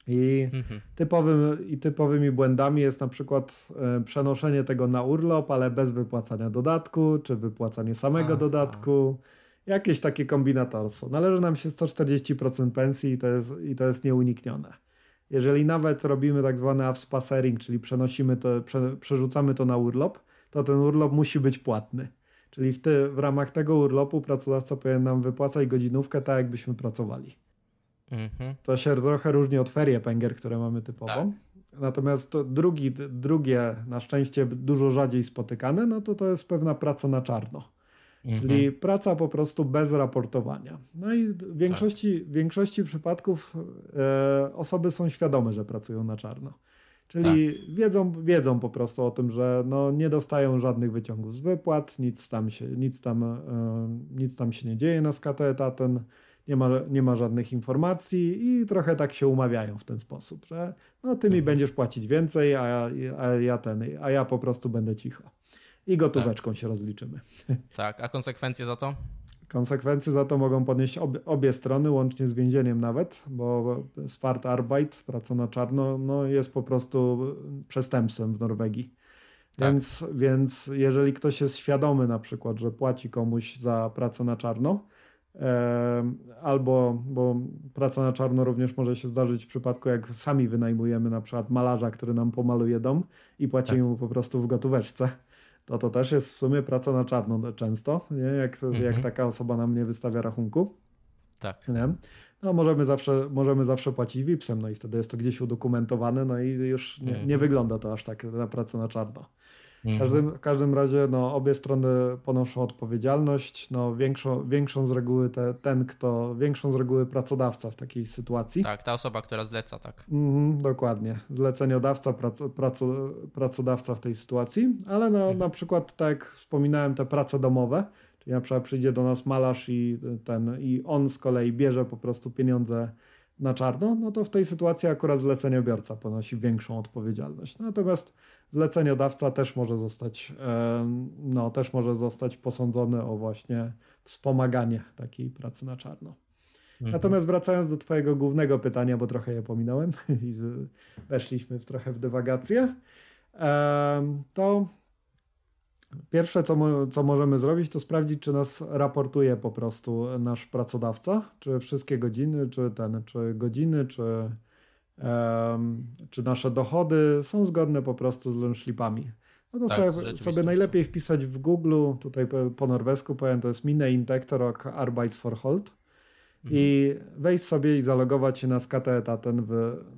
I, mhm. typowym, I typowymi błędami jest na przykład e, przenoszenie tego na urlop, ale bez wypłacania dodatku, czy wypłacanie samego dodatku. Jakieś takie kombinatorstwo. Należy nam się 140% pensji i to jest, i to jest nieuniknione. Jeżeli nawet robimy tak zwany avspacering, czyli przenosimy to, prze, przerzucamy to na urlop, to ten urlop musi być płatny. Czyli w, ty, w ramach tego urlopu pracodawca powinien nam wypłacać godzinówkę tak, jakbyśmy pracowali. Mhm. To się trochę różni od ferie pęgier, które mamy typowo. Tak. Natomiast to drugi, drugie, na szczęście dużo rzadziej spotykane, no to to jest pewna praca na czarno. Mhm. Czyli praca po prostu bez raportowania. No i w większości, tak. większości przypadków e, osoby są świadome, że pracują na czarno. Czyli tak. wiedzą, wiedzą po prostu o tym, że no nie dostają żadnych wyciągów z wypłat, nic tam się, nic tam, e, nic tam się nie dzieje na skatę etaten nie ma, nie ma żadnych informacji i trochę tak się umawiają w ten sposób, że no ty mi mhm. będziesz płacić więcej, a ja, a ja ten, a ja po prostu będę cicho. I gotóweczką tak. się rozliczymy. Tak, a konsekwencje za to? Konsekwencje za to mogą ponieść obie, obie strony, łącznie z więzieniem nawet, bo Spart Arbeit, praca na czarno, no jest po prostu przestępstwem w Norwegii. Tak. Więc, więc jeżeli ktoś jest świadomy na przykład, że płaci komuś za pracę na czarno, Albo, bo praca na czarno również może się zdarzyć w przypadku, jak sami wynajmujemy na przykład malarza, który nam pomaluje dom i płacimy tak. mu po prostu w gotóweczce. To to też jest w sumie praca na czarno często, nie? Jak, mhm. jak taka osoba nam nie wystawia rachunku. Tak. Nie? No, możemy zawsze, możemy zawsze płacić VIPsem, no i wtedy jest to gdzieś udokumentowane, no i już nie, nie mhm. wygląda to aż tak na pracę na czarno. W każdym, w każdym razie no, obie strony ponoszą odpowiedzialność. No, większą, większą z reguły te, ten, kto, większą z reguły pracodawca w takiej sytuacji. Tak, ta osoba, która zleca, tak. Mhm, dokładnie. Zleceniodawca, prac, prac, pracodawca w tej sytuacji, ale no, mhm. na przykład, tak jak wspominałem, te prace domowe, czyli na przykład przyjdzie do nas malarz i ten, i on z kolei bierze po prostu pieniądze na czarno, no to w tej sytuacji akurat zleceniobiorca ponosi większą odpowiedzialność. Natomiast zleceniodawca też może zostać, no, też może zostać posądzony o właśnie wspomaganie takiej pracy na czarno. Mhm. Natomiast wracając do Twojego głównego pytania, bo trochę je pominąłem i weszliśmy w trochę w dywagację, to Pierwsze, co, co możemy zrobić, to sprawdzić, czy nas raportuje po prostu nasz pracodawca, czy wszystkie godziny, czy ten, czy godziny, czy, um, czy nasze dochody są zgodne po prostu z lunchslipami. No to tak, sobie, sobie najlepiej wpisać w Google, tutaj po, po norwesku powiem, to jest Mine Intektor och Arbeidsforhold mhm. i wejść sobie i zalogować się na ten w,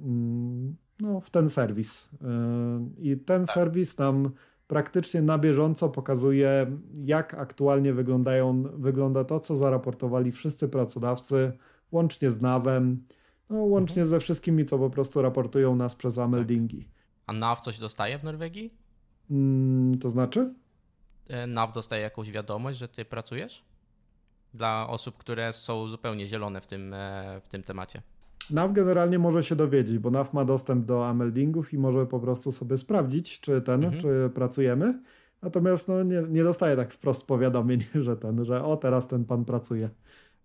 mm, no, w ten serwis. Yy, I ten tak. serwis nam praktycznie na bieżąco pokazuje, jak aktualnie wyglądają, wygląda to, co zaraportowali wszyscy pracodawcy, łącznie z NAW-em, no, łącznie mhm. ze wszystkimi, co po prostu raportują nas przez Ameldingi. Tak. A NAW coś dostaje w Norwegii? Mm, to znaczy? E, NAW dostaje jakąś wiadomość, że ty pracujesz? Dla osób, które są zupełnie zielone w tym, e, w tym temacie. NAV generalnie może się dowiedzieć, bo NAV ma dostęp do ameldingów i może po prostu sobie sprawdzić, czy ten, mhm. czy pracujemy. Natomiast no, nie, nie dostaje tak wprost powiadomień, że ten, że o teraz ten pan pracuje.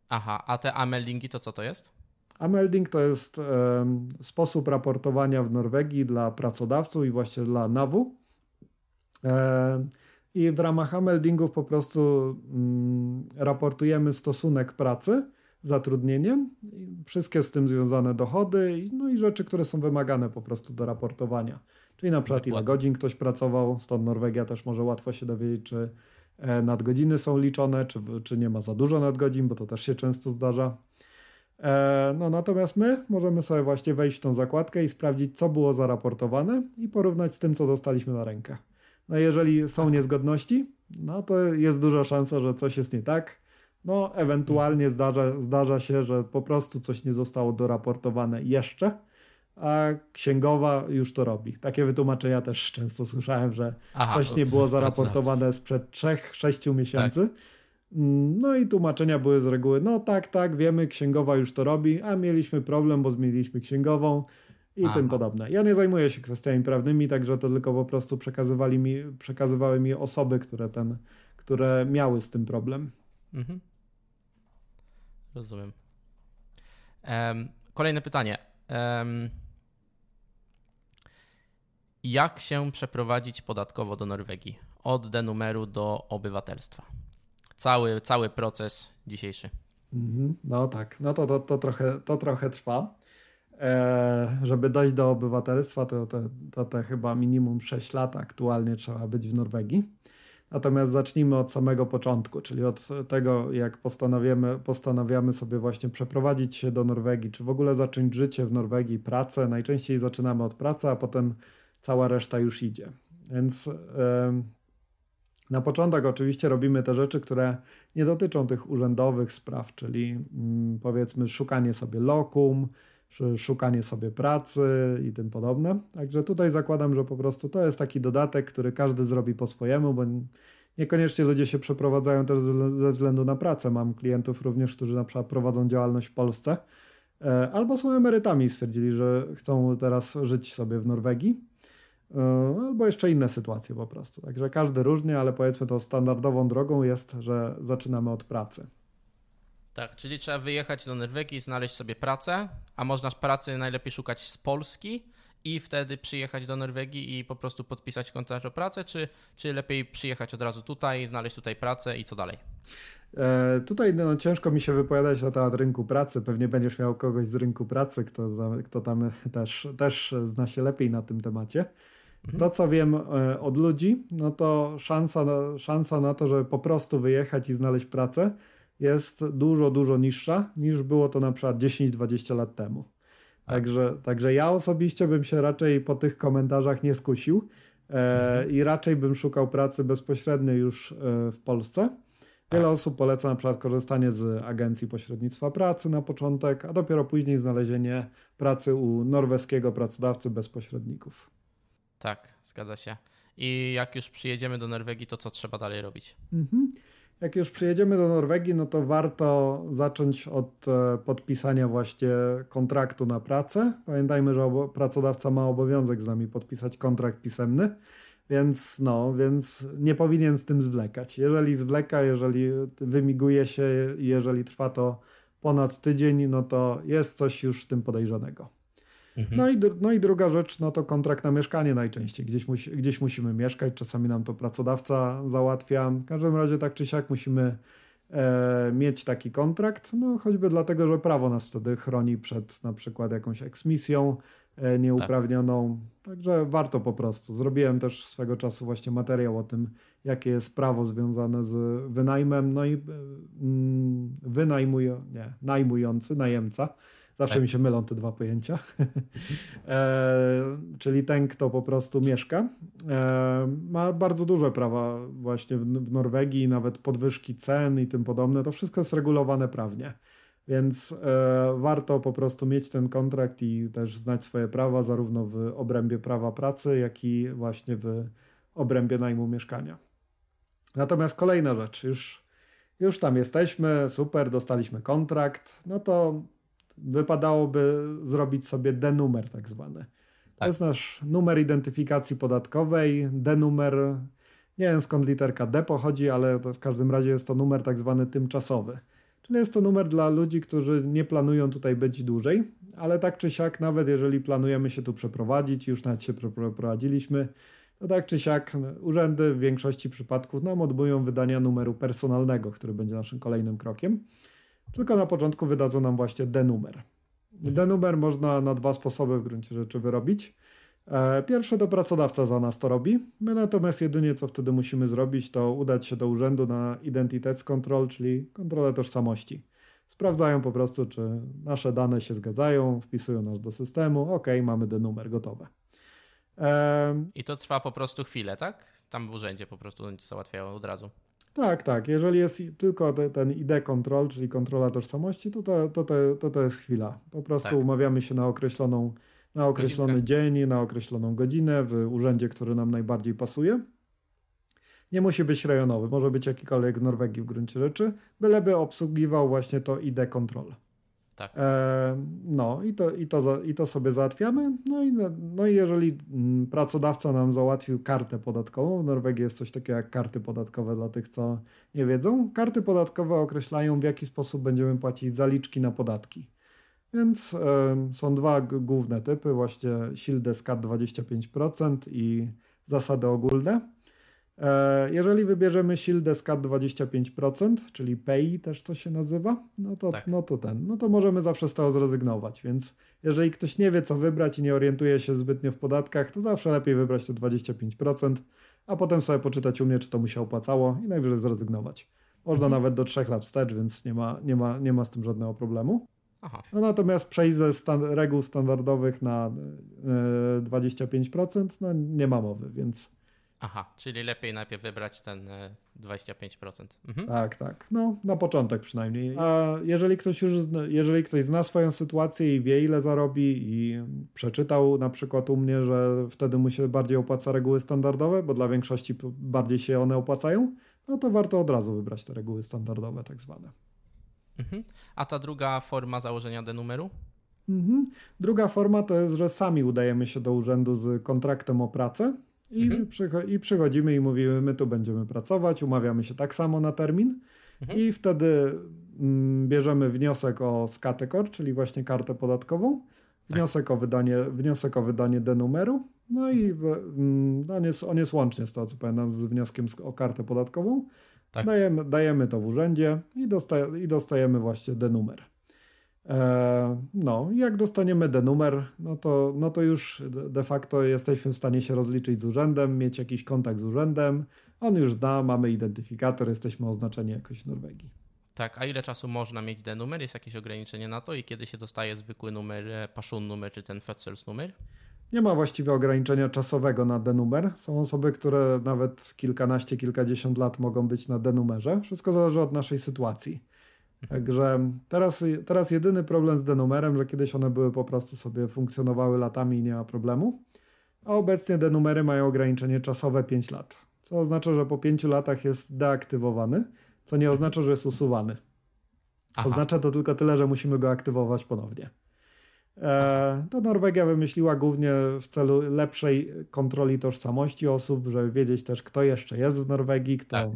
Aha, a te ameldingi to co to jest? Amelding to jest um, sposób raportowania w Norwegii dla pracodawców i właśnie dla NAW. E, I w ramach ameldingów po prostu um, raportujemy stosunek pracy zatrudnieniem, wszystkie z tym związane dochody, no i rzeczy, które są wymagane po prostu do raportowania. Czyli na przykład ile godzin ktoś pracował, stąd Norwegia też może łatwo się dowiedzieć, czy e, nadgodziny są liczone, czy, czy nie ma za dużo nadgodzin, bo to też się często zdarza. E, no natomiast my możemy sobie właśnie wejść w tą zakładkę i sprawdzić, co było zaraportowane i porównać z tym, co dostaliśmy na rękę. No jeżeli są niezgodności, no to jest duża szansa, że coś jest nie tak. No ewentualnie zdarza, zdarza się, że po prostu coś nie zostało doraportowane jeszcze, a księgowa już to robi. Takie wytłumaczenia też często słyszałem, że Aha, coś nie było zaraportowane sprzed 3-6 miesięcy. Tak Mm, no i tłumaczenia były z reguły, no tak, tak, wiemy, księgowa już to robi, a mieliśmy problem, bo zmieniliśmy księgową i Aha. tym podobne. Ja nie zajmuję się kwestiami prawnymi, także to tylko po prostu przekazywali mi, przekazywały mi osoby, które, ten, które miały z tym problem. Mhm. Rozumiem. Um, kolejne pytanie. Um, jak się przeprowadzić podatkowo do Norwegii? Od denumeru do obywatelstwa cały, cały proces dzisiejszy. Mhm. No tak, no to, to, to, trochę, to trochę trwa. E, żeby dojść do obywatelstwa, to, to, to te chyba minimum 6 lat aktualnie trzeba być w Norwegii. Natomiast zacznijmy od samego początku, czyli od tego, jak postanawiamy, postanawiamy sobie właśnie przeprowadzić się do Norwegii, czy w ogóle zacząć życie w Norwegii, pracę. Najczęściej zaczynamy od pracy, a potem cała reszta już idzie. Więc na początek oczywiście robimy te rzeczy, które nie dotyczą tych urzędowych spraw, czyli mm, powiedzmy szukanie sobie lokum, szukanie sobie pracy i tym podobne. Także tutaj zakładam, że po prostu to jest taki dodatek, który każdy zrobi po swojemu, bo niekoniecznie ludzie się przeprowadzają też ze względu na pracę. Mam klientów również, którzy na przykład prowadzą działalność w Polsce e, albo są emerytami i stwierdzili, że chcą teraz żyć sobie w Norwegii E, albo jeszcze inne sytuacje po prostu. Także każdy różnie, ale powiedzmy to standardową drogą jest, że zaczynamy od pracy. Tak, czyli trzeba wyjechać do Norwegii, znaleźć sobie pracę, a można pracy najlepiej szukać z Polski i wtedy przyjechać do Norwegii i po prostu podpisać kontrakt o pracę, czy, czy lepiej przyjechać od razu tutaj, znaleźć tutaj pracę i co dalej? E, tutaj no, ciężko mi się wypowiadać na temat rynku pracy. Pewnie będziesz miał kogoś z rynku pracy, kto, kto tam też, też zna się lepiej na tym temacie. Mhm. To, co wiem e, od ludzi, no to szansa, szansa na to, żeby po prostu wyjechać i znaleźć pracę jest dużo, dużo niższa niż było to na przykład 10-20 lat temu. Tak. Także, także ja osobiście bym się raczej po tych komentarzach nie skusił e, mhm. i raczej bym szukał pracy bezpośrednio już e, w Polsce. Wiele tak. osób poleca na przykład korzystanie z agencji pośrednictwa pracy na początek, a dopiero później znalezienie pracy u norweskiego pracodawcy bez pośredników. Tak, zgadza się. I jak już przyjedziemy do Norwegii, to co trzeba dalej robić? Mhm. Jak już przyjedziemy do Norwegii, no to warto zacząć od e, podpisania właśnie kontraktu na pracę. Pamiętajmy, że pracodawca ma obowiązek z nami podpisać kontrakt pisemny, więc no, więc nie powinien z tym zwlekać. Jeżeli zwleka, jeżeli wymiguje się, jeżeli trwa to ponad tydzień, no to jest coś już w tym podejrzanego. Mhm. No, i, no i druga rzecz, no to kontrakt na mieszkanie najczęściej. Gdzieś, musi, gdzieś musimy mieszkać, czasami nam to pracodawca załatwia. W każdym razie tak czy siak musimy e, mieć taki kontrakt, no choćby dlatego, że prawo nas wtedy chroni przed na przykład jakąś eksmisją e, nieuprawnioną. Tak. Także warto po prostu. Zrobiłem też swego czasu właśnie materiał o tym, jakie jest prawo związane z wynajmem, no i e, mm, wynajmują, nie, najmujący, najemca Zawsze tak. mi się mylą te dwa pojęcia. e, czyli ten, kto po prostu mieszka, e, ma bardzo duże prawa właśnie w, w Norwegii, nawet podwyżki cen i tym podobne. To wszystko jest regulowane prawnie. Więc e, warto po prostu mieć ten kontrakt i też znać swoje prawa, zarówno w obrębie prawa pracy, jak i właśnie w obrębie najmu mieszkania. Natomiast kolejna rzecz, już, już tam jesteśmy, super, dostaliśmy kontrakt, no to wypadałoby zrobić sobie D-numer tak zwany. To tak. jest nasz numer identyfikacji podatkowej. D-numer, nie wiem skąd literka D pochodzi, ale w każdym razie jest to numer tak zwany tymczasowy. Czyli jest to numer dla ludzi, którzy nie planują tutaj być dłużej, ale tak czy siak, nawet jeżeli planujemy się tu przeprowadzić, już nawet się przeprowadziliśmy, to tak czy siak urzędy w większości przypadków nam odbyją wydania numeru personalnego, który będzie naszym kolejnym krokiem. Tylko na początku wydadzą nam właśnie denumer. Denumer można na dwa sposoby w gruncie rzeczy wyrobić. E, pierwsze to pracodawca za nas to robi. My natomiast jedynie co wtedy musimy zrobić, to udać się do urzędu na Identitets Control, czyli kontrolę tożsamości. Sprawdzają po prostu, czy nasze dane się zgadzają, wpisują nas do systemu. OK, mamy ten numer gotowe. I to trwa po prostu chwilę, tak? Tam w urzędzie po prostu załatwiają od razu. Tak, tak. Jeżeli jest tylko ten ID control, czyli kontrola tożsamości, to to, to, to, to, to jest chwila. Po prostu tak. umawiamy się na określoną na określony Godzinkę. dzień, na określoną godzinę w urzędzie, który nam najbardziej pasuje. Nie musi być rejonowy, może być jakikolwiek w Norwegii w gruncie rzeczy, byleby obsługiwał właśnie to ID control. Tak. E, no i to, i, to, i to sobie załatwiamy. No i, no i jeżeli mm, pracodawca nam załatwił kartę podatkową, w Norwegii jest coś takiego jak karty podatkowe dla tych, co nie wiedzą. Karty podatkowe określają, w jaki sposób będziemy płacić zaliczki na podatki. Więc są dwa główne typy, właśnie SILD-SCAT 25% i zasady ogólne. E, jeżeli wybierzemy SILD-SCAT 25%, czyli PEI też to się nazywa, no to, tak. no to ten, no to możemy zawsze z tego zrezygnować, więc jeżeli ktoś nie wie co wybrać i nie orientuje się zbytnio w podatkach, to zawsze lepiej wybrać te 25%, a potem sobie poczytać u mnie, czy to mu się opłacało i najwyżej zrezygnować. Można mhm. nawet do 3 lat wstecz, więc nie ma, nie ma, nie ma z tym żadnego problemu. No natomiast przejść ze stan reguł standardowych na y, e, 25% no nie ma mowy, więc. Aha, czyli lepiej najpierw wybrać ten 25%. E, mhm. Tak, tak. No, na początek przynajmniej. A jeżeli ktoś już, jeżeli ktoś zna swoją sytuację i wie, ile zarobi i przeczytał na przykład u mnie, że wtedy mu się bardziej opłaca reguły standardowe, bo dla większości bardziej się one opłacają, no to warto od razu wybrać te reguły standardowe, tak zwane. Mhm. A ta druga forma założenia denumeru? Mhm. Druga forma to jest, że sami udajemy się do urzędu z kontraktem o pracę i, mhm. przycho- i przychodzimy i mówimy, my tu będziemy pracować, umawiamy się tak samo na termin mhm. i wtedy mm, bierzemy wniosek o skatekor, czyli właśnie kartę podatkową, tak. wniosek, o wydanie, wniosek o wydanie denumeru, no i w, mm, on, jest, on jest łącznie z to, co pamiętam, z wnioskiem o kartę podatkową. Tak. Dajemy, dajemy to w urzędzie i, dostaje, i dostajemy właśnie denumer. E, no, jak dostaniemy denumer, no to, no to już de facto jesteśmy w stanie się rozliczyć z urzędem, mieć jakiś kontakt z urzędem. On już zna, mamy identyfikator, jesteśmy oznaczeni jakoś w Norwegii. Tak, a ile czasu można mieć denumer? Jest jakieś ograniczenie na to i kiedy się dostaje zwykły numer, e, paszun numer czy ten Fetzels numer? Nie ma właściwie ograniczenia czasowego na denumer. Są osoby, które nawet kilkanaście, kilkadziesiąt lat mogą być na denumerze. Wszystko zależy od naszej sytuacji. Także teraz, teraz jedyny problem z denumerem, że kiedyś one były po prostu sobie funkcjonowały latami i nie ma problemu. A obecnie denumery mają ograniczenie czasowe 5 lat. Co oznacza, że po 5 latach jest deaktywowany, co nie oznacza, że jest usuwany. Aha. Oznacza to tylko tyle, że musimy go aktywować ponownie. E, to Norwegia wymyśliła głównie w celu lepszej kontroli tożsamości osób, żeby wiedzieć też, kto jeszcze jest w Norwegii, kto. Tak,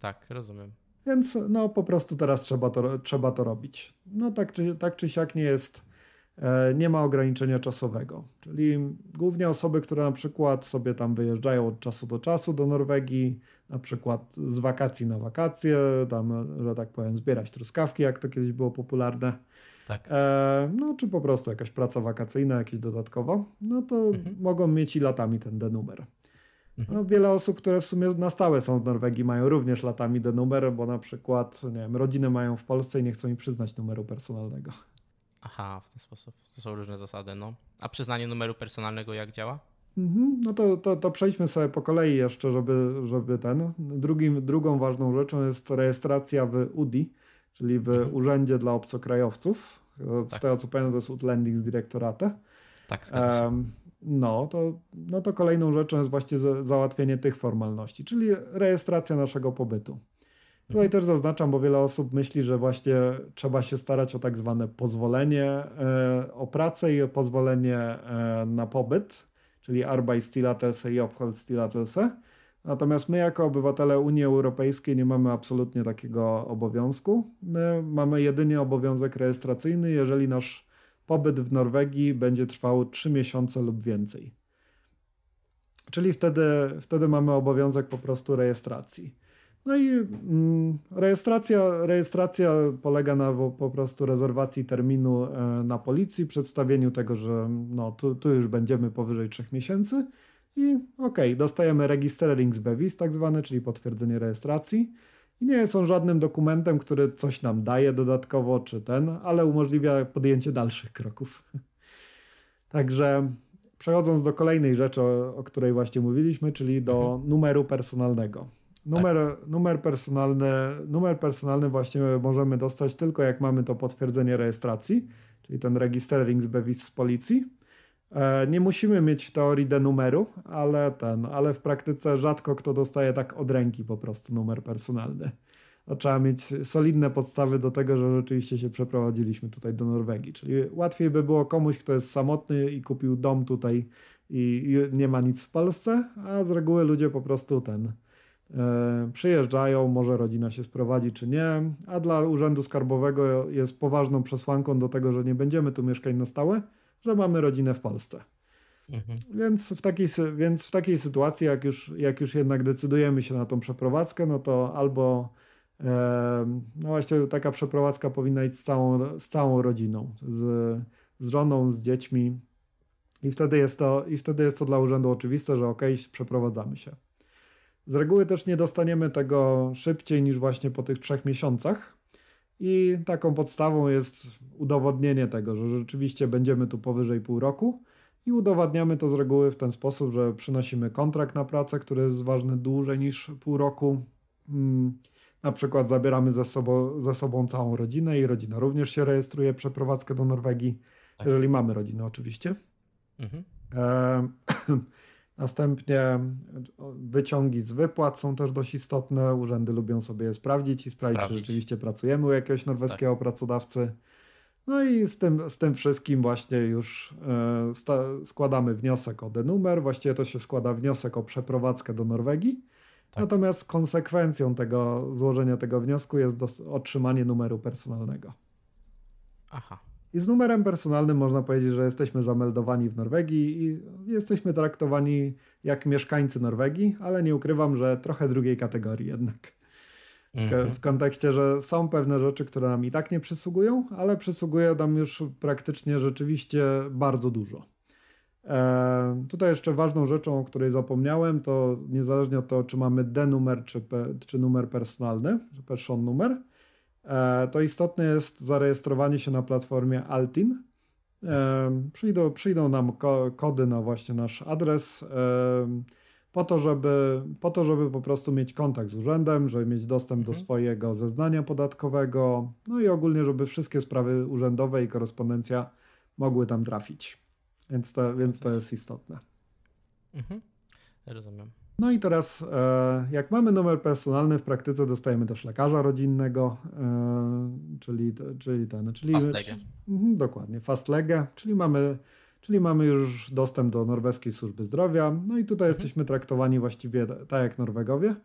tak rozumiem. Więc no po prostu teraz trzeba to, trzeba to robić. No tak czy, tak czy siak nie jest, e, nie ma ograniczenia czasowego. Czyli głównie osoby, które na przykład sobie tam wyjeżdżają od czasu do czasu do Norwegii, na przykład z wakacji na wakacje, tam, że tak powiem, zbierać truskawki, jak to kiedyś było popularne tak. E, no, czy po prostu jakaś praca wakacyjna, jakieś dodatkowo, no to mhm. mogą mieć i latami ten denumer. Mhm. No, wiele osób, które w sumie na stałe są w Norwegii, mają również latami denumer, bo na przykład, nie wiem, rodziny mają w Polsce i nie chcą im przyznać numeru personalnego. Aha, w ten sposób. To są różne zasady, no. A przyznanie numeru personalnego jak działa? Mhm, no to, to, to przejdźmy sobie po kolei jeszcze, żeby, żeby ten. Drugim, drugą ważną rzeczą jest rejestracja w UDI, czyli w mhm. Urzędzie dla Obcokrajowców. Z tak. tego co pamiętam, to jest Utlandings Direktorate. Tak, zgadza się. No to, no to kolejną rzeczą jest właśnie załatwienie tych formalności, czyli rejestracja naszego pobytu. Tutaj mhm. też zaznaczam, bo wiele osób myśli, że właśnie trzeba się starać o tak zwane pozwolenie e, o pracę i o pozwolenie e, na pobyt, czyli Arbeitstilatelse i Opholdstillatelse. Natomiast my, jako obywatele Unii Europejskiej, nie mamy absolutnie takiego obowiązku. My mamy jedynie obowiązek rejestracyjny, jeżeli nasz pobyt w Norwegii będzie trwał 3 miesiące lub więcej. Czyli wtedy, wtedy mamy obowiązek po prostu rejestracji. No i mm, rejestracja, rejestracja polega na po prostu rezerwacji terminu e, na policji, przedstawieniu tego, że no, tu, tu już będziemy powyżej 3 miesięcy i okej, okay, dostajemy Registering z Bevis tak zwane, czyli potwierdzenie rejestracji i nie są żadnym dokumentem, który coś nam daje dodatkowo czy ten, ale umożliwia podjęcie dalszych kroków. Także przechodząc do kolejnej rzeczy, o, o której właśnie mówiliśmy, czyli do mhm. numeru personalnego. Numer, tak. numer, personalny, numer personalny właśnie możemy dostać tylko jak mamy to potwierdzenie rejestracji, czyli ten registering z Bevis z policji. E, nie musimy mieć w teorii numeru, ale ten, ale w praktyce rzadko kto dostaje tak od ręki po prostu numer personalny. To trzeba mieć solidne podstawy do tego, że rzeczywiście się przeprowadziliśmy tutaj do Norwegii. Czyli łatwiej by było komuś, kto jest samotny i kupił dom tutaj i nie ma nic w Polsce, a z reguły ludzie po prostu ten E, przyjeżdżają, może rodzina się sprowadzi czy nie, a dla Urzędu Skarbowego jest poważną przesłanką do tego, że nie będziemy tu mieszkać na stałe, że mamy rodzinę w Polsce. Mhm. Więc, w takiej, więc w takiej sytuacji, jak już, jak już jednak decydujemy się na tą przeprowadzkę, no to albo e, no właśnie taka przeprowadzka powinna iść z całą, z całą rodziną, z, z żoną, z dziećmi. I wtedy, jest to, I wtedy jest to dla urzędu oczywiste, że ok, przeprowadzamy się. Z reguły też nie dostaniemy tego szybciej niż właśnie po tych trzech miesiącach. I taką podstawą jest udowodnienie tego, że rzeczywiście będziemy tu powyżej pół roku. I udowadniamy to z reguły w ten sposób, że przynosimy kontrakt na pracę, który jest ważny dłużej niż pół roku. Hmm, na przykład zabieramy ze sobą, ze sobą całą rodzinę i rodzina również się rejestruje przeprowadzkę do Norwegii, tak. jeżeli mamy rodzinę oczywiście. Mhm. E Następnie wyciągi z wypłat są też dość istotne. Urzędy lubią sobie je sprawdzić i sprawdzić, sprawdzić. czy rzeczywiście pracujemy u jakiegoś norweskiego tak. pracodawcy. No i z tym, z tym wszystkim właśnie już e, składamy wniosek o denumer. Właściwie to się składa wniosek o przeprowadzkę do Norwegii. Tak. Natomiast konsekwencją tego złożenia tego wniosku jest otrzymanie numeru personalnego. Aha. I z numerem personalnym można powiedzieć, że jesteśmy zameldowani w Norwegii i jesteśmy traktowani jak mieszkańcy Norwegii, ale nie ukrywam, że trochę drugiej kategorii jednak. Mhm. W kontekście, że są pewne rzeczy, które nam i tak nie przysługują, ale przysługuje nam już praktycznie rzeczywiście bardzo dużo. E, tutaj jeszcze ważną rzeczą, o której zapomniałem, to niezależnie od tego, czy mamy D-numer, czy, czy numer personalny, czy person numer, to istotne jest zarejestrowanie się na platformie Altin. E, przyjdą, przyjdą nam kody na właśnie nasz adres e, po to, żeby, po to, żeby po prostu mieć kontakt z urzędem, żeby mieć dostęp do mhm. swojego zeznania podatkowego, no i ogólnie, żeby wszystkie sprawy urzędowe i korespondencja mogły tam trafić. Więc to, więc to jest istotne. Mhm. Rozumiem. No i teraz, e, jak mamy numer personalny, w praktyce dostajemy też lekarza rodzinnego, e, czyli, czyli ten, czyli. Fastlegę. Mhm, dokładnie, fastlegę, czyli mamy, czyli mamy już dostęp do norweskiej służby zdrowia. No i tutaj mhm. jesteśmy traktowani właściwie tak jak Norwegowie,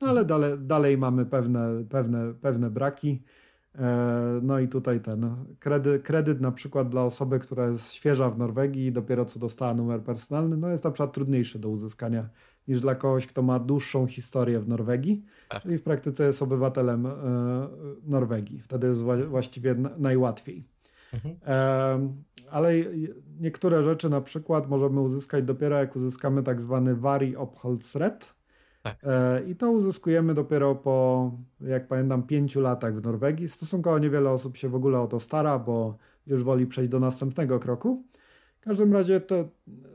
no ale dalej, dalej mamy pewne, pewne, pewne braki. E, no i tutaj ten kredyt, kredyt na przykład dla osoby, która jest świeża w Norwegii i dopiero co dostała numer personalny, no jest na przykład trudniejszy do uzyskania niż dla kogoś, kto ma dłuższą historię w Norwegii tak. i w praktyce jest obywatelem e, Norwegii. Wtedy jest właściwie najłatwiej. Mhm. E, ale niektóre rzeczy na przykład możemy uzyskać dopiero jak uzyskamy tak zwany Vari Opholdsret. Tak. E, I to uzyskujemy dopiero po, jak pamiętam, pięciu latach w Norwegii. Stosunkowo niewiele osób się w ogóle o to stara, bo już woli przejść do następnego kroku. W każdym razie to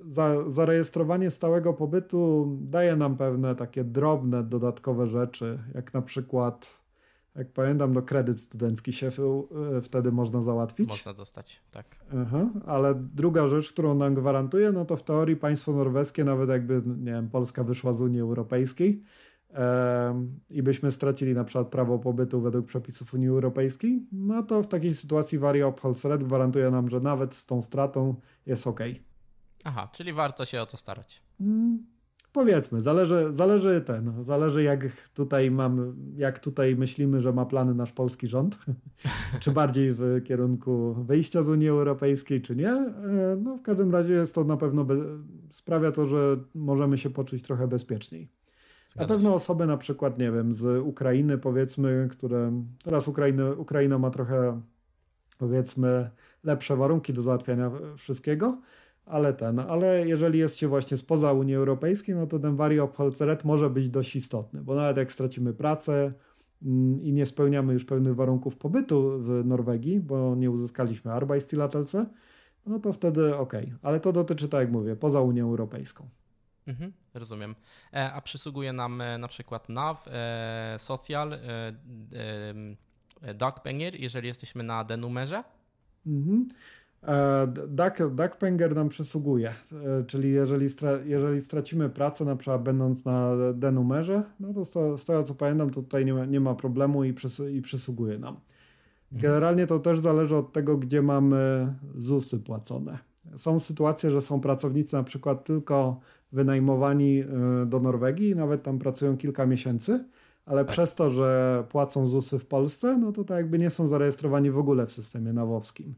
za, zarejestrowanie stałego pobytu daje nam pewne takie drobne, dodatkowe rzeczy, jak na przykład, jak pamiętam, no kredyt studencki się e, wtedy można załatwić. Można dostać, tak. Aha, ale druga rzecz, którą nam gwarantuje, no to w teorii państwo norweskie, nawet jakby, nie wiem, Polska wyszła z Unii Europejskiej, i byśmy stracili na przykład prawo pobytu według przepisów Unii Europejskiej, no to w takiej sytuacji Vario Red gwarantuje nam, że nawet z tą stratą jest ok. Aha, czyli warto się o to starać. Mm, powiedzmy, zależy, zależy ten, zależy jak tutaj mam, jak tutaj myślimy, że ma plany nasz polski rząd, czy bardziej w kierunku wyjścia z Unii Europejskiej, czy nie. E, no w każdym razie jest to na pewno, sprawia to, że możemy się poczuć trochę bezpieczniej. Na pewno osoby na przykład, nie wiem, z Ukrainy powiedzmy, które teraz Ukraina, Ukraina ma trochę powiedzmy lepsze warunki do załatwiania wszystkiego, ale ten, ale jeżeli jest się właśnie spoza Unii Europejskiej, no to ten Variopolceret może być dość istotny, bo nawet jak stracimy pracę mm, i nie spełniamy już pewnych warunków pobytu w Norwegii, bo nie uzyskaliśmy Arbeitstilatelse, no to wtedy ok, ale to dotyczy, tak jak mówię, poza Unią Europejską. Mhm, rozumiem. E, a przysługuje nam e, na przykład NAV, e, Social, Dagpenger, jeżeli jesteśmy na denumerze? Mhm. E, Duckpenger nam przysługuje, e, czyli jeżeli, stra jeżeli stracimy pracę, na przykład będąc na denumerze, no to z, z tego co pamiętam, to tutaj nie ma, nie ma problemu i, przys i przysługuje nam. Mhm. Generalnie to też zależy od tego, gdzie mamy ZUSy płacone. Są sytuacje, że są pracownicy na przykład tylko wynajmowani e, do Norwegii, nawet tam pracują kilka miesięcy, ale tak. przez to, że płacą ZUSy w Polsce, no to tak jakby nie są zarejestrowani w ogóle w systemie nawowskim.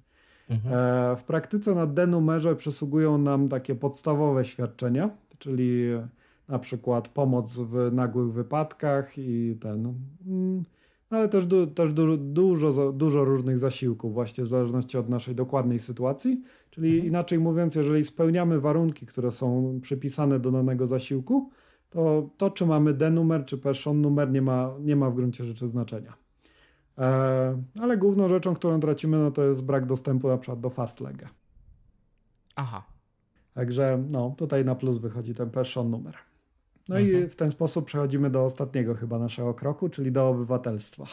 Mhm. E, w praktyce na denumerze przysługują nam takie podstawowe świadczenia, czyli na przykład pomoc w nagłych wypadkach i ten. Mm, ale też, du, też du, dużo, dużo różnych zasiłków, właśnie w zależności od naszej dokładnej sytuacji. Czyli mhm. inaczej mówiąc, jeżeli spełniamy warunki, które są przypisane do danego zasiłku, to to, czy mamy D-numer, czy person numer, nie ma, nie ma w gruncie rzeczy znaczenia. E, ale główną rzeczą, którą tracimy, no to jest brak dostępu na przykład do Fastlega. Aha. Także no, tutaj na plus wychodzi ten person numer. No mhm. i w ten sposób przechodzimy do ostatniego chyba naszego kroku, czyli do obywatelstwa.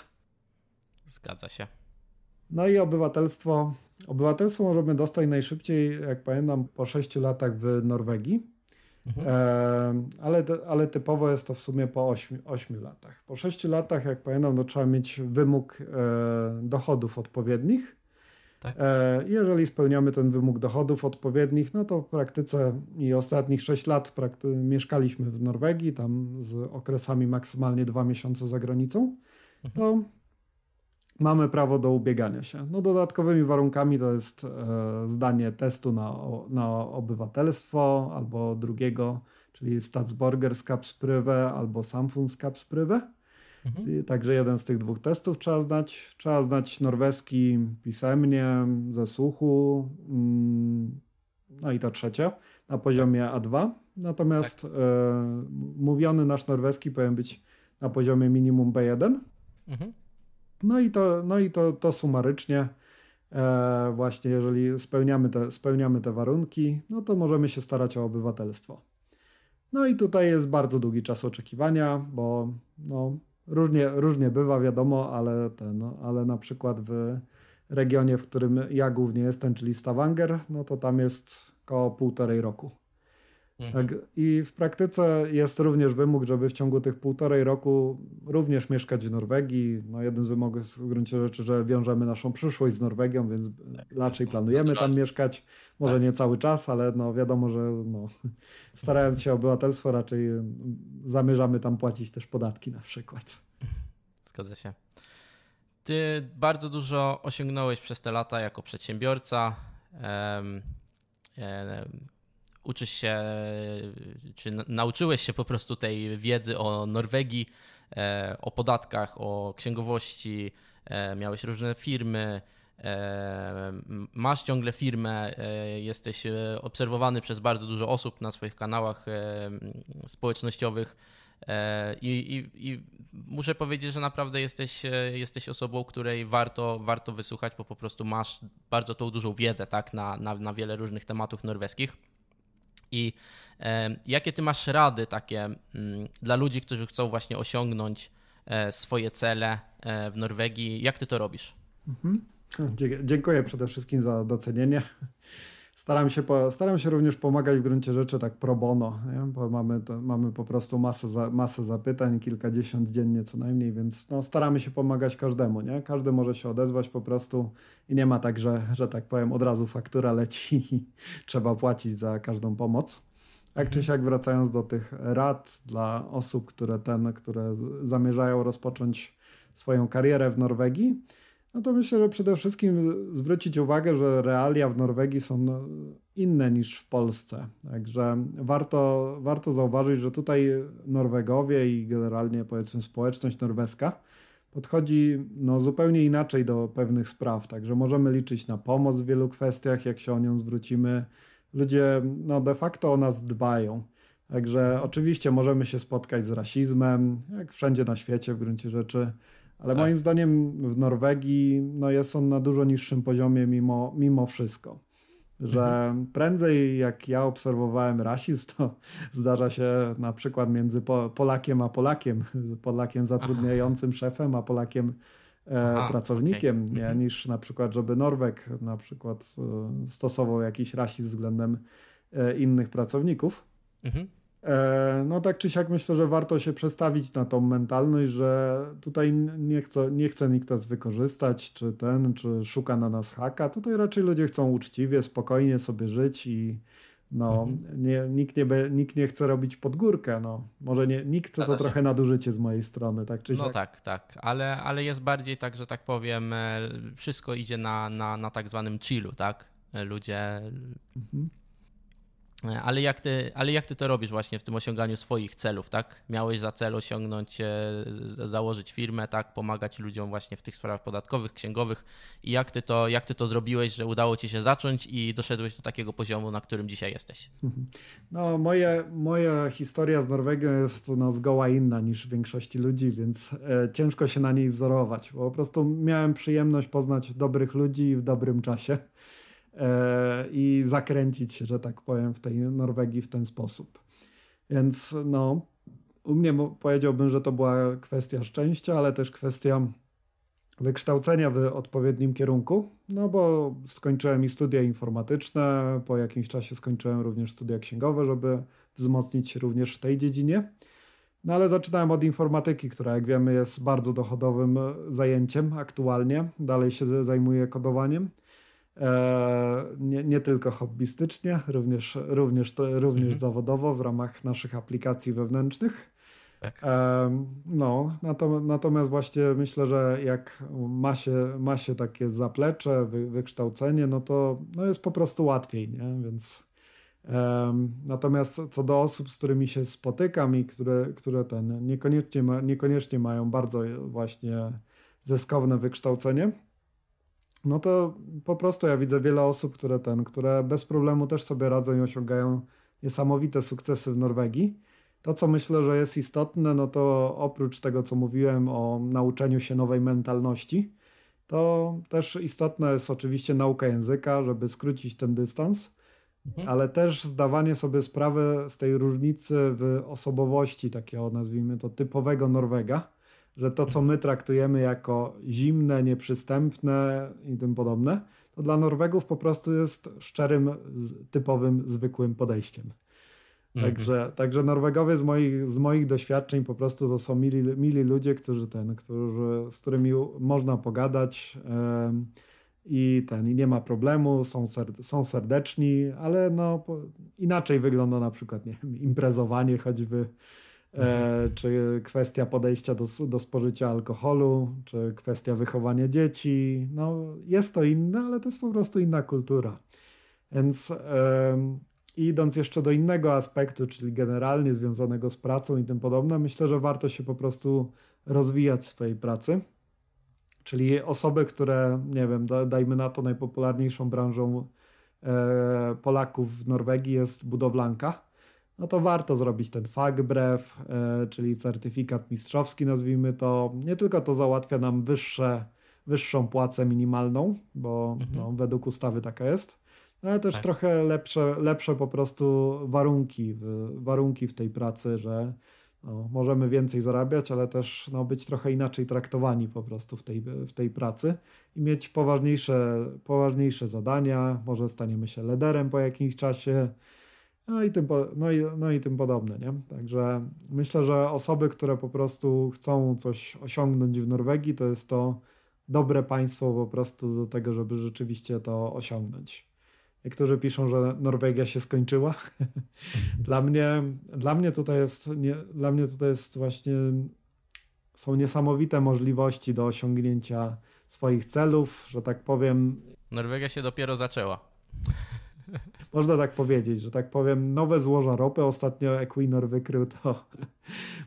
Zgadza się. No i obywatelstwo. Obywatelstwo możemy dostać najszybciej, jak pamiętam, po 6 latach w Norwegii. Mhm. E, ale, ale typowo jest to w sumie po 8, 8 latach. Po 6 latach, jak pamiętam, no, trzeba mieć wymóg e, dochodów odpowiednich. Tak. E, jeżeli spełniamy ten wymóg dochodów odpowiednich, no to w praktyce i ostatnich 6 lat mieszkaliśmy w Norwegii, tam z okresami maksymalnie 2 miesiące za granicą, mhm. to mamy prawo do ubiegania się. No dodatkowymi warunkami to jest e, zdanie testu na, na obywatelstwo albo drugiego, czyli Statsborgerskapsprüwe albo Samfundskapsprüwe. Mhm. Także jeden z tych dwóch testów trzeba znać. Trzeba znać norweski pisemnie, ze słuchu. Mm, no i to trzecie, na poziomie A2. Natomiast tak. e, mówiony nasz norweski powinien być na poziomie minimum B1. Mhm. No i to, no i to, to sumarycznie e, właśnie jeżeli spełniamy te, spełniamy te warunki, no to możemy się starać o obywatelstwo. No i tutaj jest bardzo długi czas oczekiwania, bo no, różnie, różnie bywa, wiadomo, ale, ten, no, ale na przykład w regionie, w którym ja głównie jestem, czyli Stavanger, no to tam jest około półtorej roku. Mhm. Tak, I w praktyce jest również wymóg, żeby w ciągu tych półtorej roku również mieszkać w Norwegii. No jeden z wymogów jest w gruncie rzeczy, że wiążemy naszą przyszłość z Norwegią, więc tak, raczej planujemy tam mieszkać. Może tak. nie cały czas, ale no wiadomo, że no, starając się o obywatelstwo raczej zamierzamy tam płacić też podatki na przykład. Zgadza się. Ty bardzo dużo osiągnąłeś przez te lata jako przedsiębiorca. Um, um, uczysz się, czy nauczyłeś się po prostu tej wiedzy o Norwegii, e, o podatkach, o księgowości, e, miałeś różne firmy, e, masz ciągle firmę, jesteś obserwowany przez bardzo dużo osób na swoich kanałach społecznościowych. I, i, I, muszę powiedzieć, że naprawdę jesteś, jesteś osobą, której warto, warto wysłuchać, bo po prostu masz bardzo tą dużą wiedzę tak, na, na, na wiele różnych tematów norweskich. I e, jakie ty masz rady takie mm, dla ludzi, którzy chcą właśnie osiągnąć e, swoje cele e, w Norwegii? Jak ty to robisz? Mhm. Dziękuję przede wszystkim za docenienie. Staram się, po, staram się również pomagać w gruncie rzeczy tak pro bono, nie? bo mamy, to, mamy po prostu masę, za, masę zapytań, kilkadziesiąt dziennie co najmniej, więc no, staramy się pomagać każdemu. Nie? Każdy może się odezwać po prostu i nie ma tak, że, że tak powiem, od razu faktura leci i trzeba płacić za każdą pomoc. Jak czy mhm. siak wracając do tych rad dla osób, które ten, które zamierzają rozpocząć swoją karierę w Norwegii, No to myślę, że przede wszystkim zwrócić uwagę, że realia w Norwegii są no, inne niż w Polsce. Także warto, warto zauważyć, że tutaj Norwegowie i generalnie powiedzmy społeczność norweska podchodzi no, zupełnie inaczej do pewnych spraw. Także możemy liczyć na pomoc w wielu kwestiach, jak się o nią zwrócimy. Ludzie no, de facto o nas dbają. Także oczywiście możemy się spotkać z rasizmem, jak wszędzie na świecie w gruncie rzeczy, ale tak. moim zdaniem w Norwegii no, jest on na dużo niższym poziomie mimo, mimo wszystko że mhm. prędzej jak ja obserwowałem rasizm, to zdarza się na przykład między Polakiem a Polakiem, Polakiem zatrudniającym Aha. szefem, a Polakiem e, Aha, pracownikiem, okay. nie, mhm. niż na przykład, żeby Norweg na przykład e, stosował jakiś rasizm względem e, innych pracowników. Mhm. E, no tak czy siak myślę, że warto się przestawić na tą mentalność, że tutaj nie chce, nie chce nikt nas wykorzystać, czy ten, czy szuka na nas haka. Tutaj raczej ludzie chcą uczciwie, spokojnie sobie żyć i no, mhm. nie, nikt, nie, nikt nie chce robić pod górkę. No. Może nie, nikt to, to trochę nadużycie z mojej strony, tak czy No tak, tak, ale, ale jest bardziej tak, że tak powiem, e, wszystko idzie na, na, na tak zwanym chillu, tak? E, ludzie... Mhm ale jak, ty, ale jak ty to robisz właśnie w tym osiąganiu swoich celów, tak? Miałeś za cel osiągnąć, e, założyć firmę, tak? Pomagać ludziom właśnie w tych sprawach podatkowych, księgowych i jak ty to, jak ty to zrobiłeś, że udało ci się zacząć i doszedłeś do takiego poziomu, na którym dzisiaj jesteś? No, moje, moja historia z Norwegią jest no, zgoła inna niż większości ludzi, więc e, ciężko się na niej wzorować, po prostu miałem przyjemność poznać dobrych ludzi w dobrym czasie. E, i zakręcić się, że tak powiem, w tej Norwegii w ten sposób. Więc no, u mnie powiedziałbym, że to była kwestia szczęścia, ale też kwestia wykształcenia w odpowiednim kierunku, no bo skończyłem i studia informatyczne, po jakimś czasie skończyłem również studia księgowe, żeby wzmocnić się również w tej dziedzinie. No ale zaczynałem od informatyki, która jak wiemy jest bardzo dochodowym zajęciem aktualnie. Dalej się zajmuję kodowaniem. E, nie, nie, tylko hobbystycznie, również, również, również mhm. zawodowo w ramach naszych aplikacji wewnętrznych. Tak. E, no, natomiast właśnie myślę, że jak ma się, ma się takie zaplecze, wy, wykształcenie, no to no jest po prostu łatwiej, nie? Więc natomiast co do osób, z którymi się spotykam i które, które ten niekoniecznie, ma, niekoniecznie mają bardzo właśnie zyskowne wykształcenie, no to po prostu ja widzę wiele osób, które ten, które bez problemu też sobie radzą i osiągają niesamowite sukcesy w Norwegii. To, co myślę, że jest istotne, no to oprócz tego, co mówiłem o nauczeniu się nowej mentalności, to też istotna jest oczywiście nauka języka, żeby skrócić ten dystans, mhm. ale też zdawanie sobie sprawy z tej różnicy w osobowości takiego, nazwijmy to, typowego Norwega że to, co my traktujemy jako zimne, nieprzystępne i tym podobne, to dla Norwegów po prostu jest szczerym, typowym, zwykłym podejściem. Mhm. Także, także Norwegowie z moich, z moich doświadczeń po prostu to są mili, mili ludzie, którzy ten, którzy, z którymi można pogadać yy, i ten, i nie ma problemu, są, ser, są serdeczni, ale no, inaczej wygląda na przykład nie wiem, imprezowanie choćby E, czy kwestia podejścia do, do spożycia alkoholu, czy kwestia wychowania dzieci. No, jest to inne, ale to jest po prostu inna kultura. Więc idąc jeszcze do innego aspektu, czyli generalnie związanego z pracą i tym podobne, myślę, że warto się po prostu rozwijać w swojej pracy. Czyli osoby, które, nie wiem, dajmy na to najpopularniejszą branżą e, Polaków w Norwegii jest budowlanka no to warto zrobić ten FAGBREW, e, czyli certyfikat mistrzowski, nazwijmy to. Nie tylko to załatwia nam wyższe, wyższą płacę minimalną, bo mhm. no, według ustawy taka jest, ale też tak. trochę lepsze, lepsze po prostu warunki, w, warunki w tej pracy, że no, możemy więcej zarabiać, ale też no, być trochę inaczej traktowani po prostu w tej, w tej pracy i mieć poważniejsze, poważniejsze zadania. Może staniemy się lederem po jakimś czasie, no i, tym, no, i, no i tym podobne. Nie? Także myślę, że osoby, które po prostu chcą coś osiągnąć w Norwegii, to jest to dobre państwo po prostu do tego, żeby rzeczywiście to osiągnąć. Niektórzy piszą, że Norwegia się skończyła. dla, mnie, dla mnie tutaj jest nie, dla mnie tutaj jest właśnie są niesamowite możliwości do osiągnięcia swoich celów, że tak powiem. Norwegia się dopiero zaczęła. Można tak powiedzieć, że tak powiem, nowe złoża ropy ostatnio Equinor wykrył, to,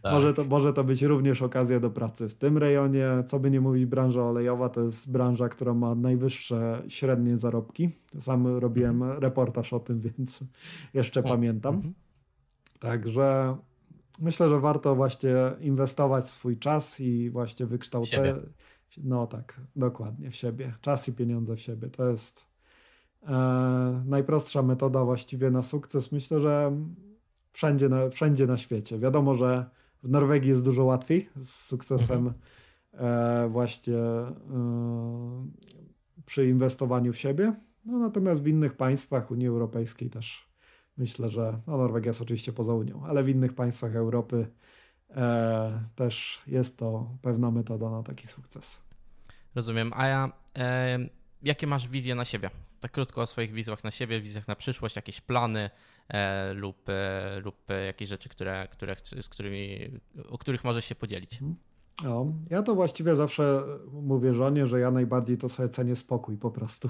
tak. może, to może to być również okazja do pracy w tym rejonie. Co by nie mówić, branża olejowa to jest branża, która ma najwyższe średnie zarobki. Sam robiłem mhm. reportaż o tym, więc jeszcze pamiętam. Mhm. Także myślę, że warto właśnie inwestować w swój czas i właśnie wykształcenie. No tak, dokładnie, w siebie. Czas i pieniądze w siebie. To jest najprostsza metoda właściwie na sukces. Myślę, że wszędzie na, wszędzie na świecie. Wiadomo, że w Norwegii jest dużo łatwiej z sukcesem mhm. e, właśnie e, przy inwestowaniu w siebie. No, natomiast w innych państwach Unii Europejskiej też myślę, że no Norwegia jest oczywiście poza Unią, ale w innych państwach Europy e, też jest to pewna metoda na taki sukces. Rozumiem. A ja, e, jakie masz wizje na siebie? Tak krótko o swoich wizjach na siebie, wizjach na przyszłość, jakieś plany e, lub, e, lub jakieś rzeczy, które, które, z którymi, o których możesz się podzielić. No, ja to właściwie zawsze mówię żonie, że ja najbardziej to sobie cenię spokój po prostu.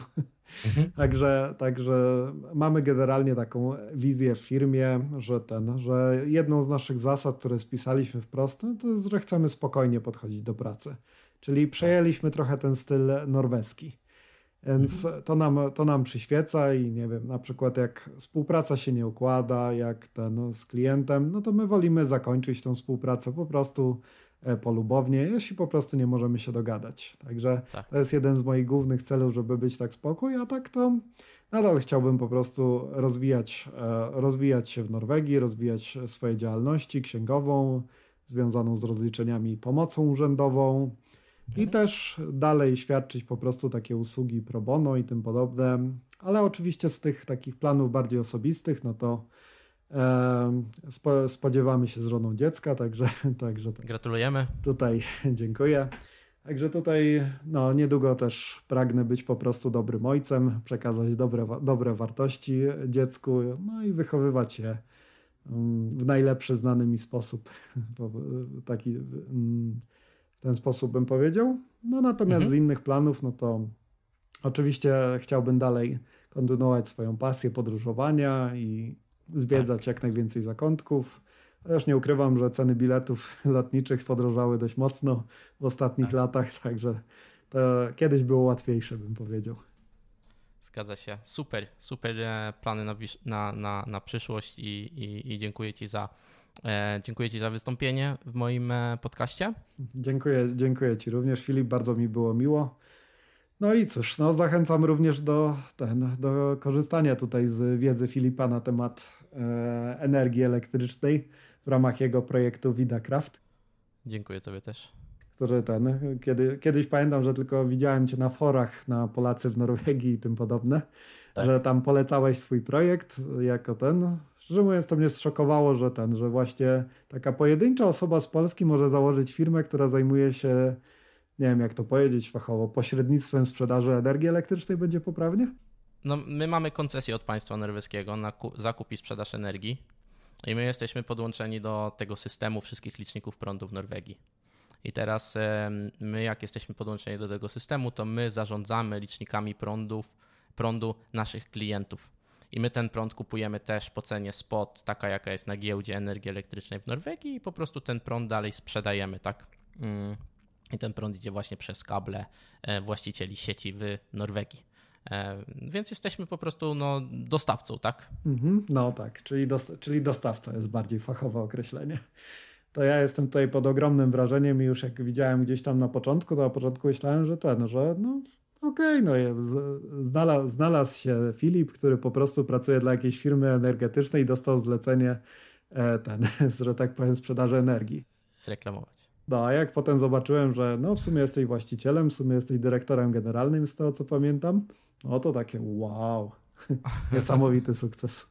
Mhm. także, także mamy generalnie taką wizję w firmie, że ten, że jedną z naszych zasad, które spisaliśmy wprost, to jest, że chcemy spokojnie podchodzić do pracy. Czyli przejęliśmy trochę ten styl norweski. Więc mhm. to, nam, to nam przyświeca i nie wiem, na przykład jak współpraca się nie układa, jak ten z klientem, no to my wolimy zakończyć tą współpracę po prostu E, polubownie, jeśli po prostu nie możemy się dogadać. Także tak. to jest jeden z moich głównych celów, żeby być tak spokój, a tak to nadal chciałbym po prostu rozwijać, e, rozwijać się w Norwegii, rozwijać swoje działalności księgową, związaną z rozliczeniami pomocą urzędową i też dalej świadczyć po prostu takie usługi pro bono i tym podobne. Ale oczywiście z tych takich planów bardziej osobistych, no to Spodziewamy się z żoną dziecka, także, także gratulujemy. Tutaj dziękuję. Także tutaj no, niedługo też pragnę być po prostu dobrym ojcem, przekazać dobre, dobre wartości dziecku, no i wychowywać je mm, w najlepszy znany mi sposób. Taki, mm, w ten sposób bym powiedział. No natomiast mhm. z innych planów, no to oczywiście chciałbym dalej kontynuować swoją pasję podróżowania i, zwiedzać tak. jak najwięcej zakątków. Też nie ukrywam, że ceny biletów lotniczych podrożały dość mocno w ostatnich tak. latach, także to kiedyś było łatwiejsze, bym powiedział. Zgadza się. Super, super e, plany na, na, na, na przyszłość i, i, i dziękuję Ci za, dziękuję Ci za wystąpienie w moim e, podcaście. Dziękuję, dziękuję Ci również, Filip, bardzo mi było miło. No i cóż, no zachęcam również do, ten, do korzystania tutaj z wiedzy Filipa na temat e, energii elektrycznej w ramach jego projektu VidaCraft. Dziękuję Tobie też. Który ten, kiedy, kiedyś pamiętam, że tylko widziałem Cię na forach na Polacy w Norwegii i tym podobne, tak. że tam polecałeś swój projekt jako ten. Szczerze mówiąc, to mnie zszokowało, że ten, że właśnie taka pojedyncza osoba z Polski może założyć firmę, która zajmuje się nie wiem jak to powiedzieć fachowo, pośrednictwem sprzedaży energii elektrycznej będzie poprawnie? No, my mamy koncesję od państwa norweskiego na zakup i sprzedaż energii i my jesteśmy podłączeni do tego systemu wszystkich liczników prądu w Norwegii. I teraz my, jak jesteśmy podłączeni do tego systemu, to my zarządzamy licznikami prądów, prądu naszych klientów. I my ten prąd kupujemy też po cenie spot, taka jaka jest na giełdzie energii elektrycznej w Norwegii, i po prostu ten prąd dalej sprzedajemy, tak? Mm, i ten prąd idzie właśnie przez kable e, właścicieli sieci w Norwegii. E, więc jesteśmy po prostu no, dostawcą, tak? Mhm, no tak, czyli, czyli dostawca jest bardziej fachowe określenie. To ja jestem tutaj pod ogromnym wrażeniem i już jak widziałem gdzieś tam na początku, to na początku myślałem, że ten, że no okej, okay, no znalazł, znalazł się Filip, który po prostu pracuje dla jakiejś firmy energetycznej i dostał zlecenie e, ten, że tak powiem, sprzedaży energii. Reklamować. No, a jak potem zobaczyłem, że no w sumie jesteś właścicielem, w sumie jesteś dyrektorem generalnym, z tego co pamiętam, no to takie wow, niesamowity sukces.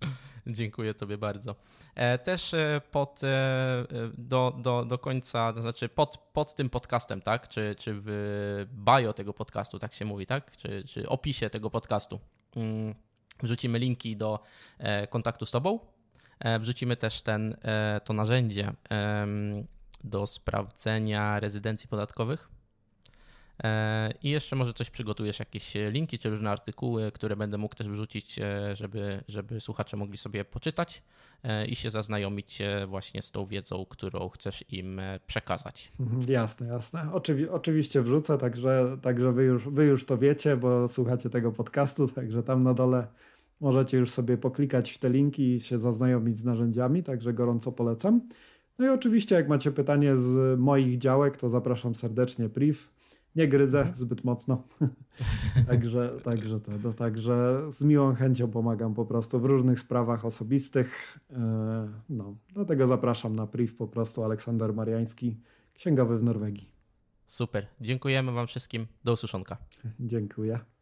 Dziękuję Tobie bardzo. E, też e, pod, e, do, do, do końca, to znaczy pod, pod tym podcastem, tak? Czy, czy w bio tego podcastu, tak się mówi, tak? Czy, czy opisie tego podcastu. Mm, wrzucimy linki do kontaktu z Tobą. Wrzucimy też ten, to narzędzie do sprawdzenia rezydencji podatkowych. E, I jeszcze może coś przygotujesz, jakieś linki czy różne artykuły, które będę mógł też wrzucić, e, żeby, żeby słuchacze mogli sobie poczytać e, i się zaznajomić właśnie z tą wiedzą, którą chcesz im przekazać. Mhm, jasne, jasne. Oczywi oczywiście wrzucę, także, także wy, już, wy już to wiecie, bo słuchacie tego podcastu, także tam na dole możecie już sobie poklikać w te linki i się zaznajomić z narzędziami, także gorąco polecam. No i oczywiście, jak macie pytanie z moich działek, to zapraszam serdecznie priv. Nie gryzę mhm. zbyt mocno. także, także, to, to, także z miłą chęcią pomagam po prostu w różnych sprawach osobistych. E, no, dlatego zapraszam na priv po prostu Aleksander Mariański, księgowy w Norwegii. Super. Dziękujemy Wam wszystkim. Do usłyszonka. Dziękuję.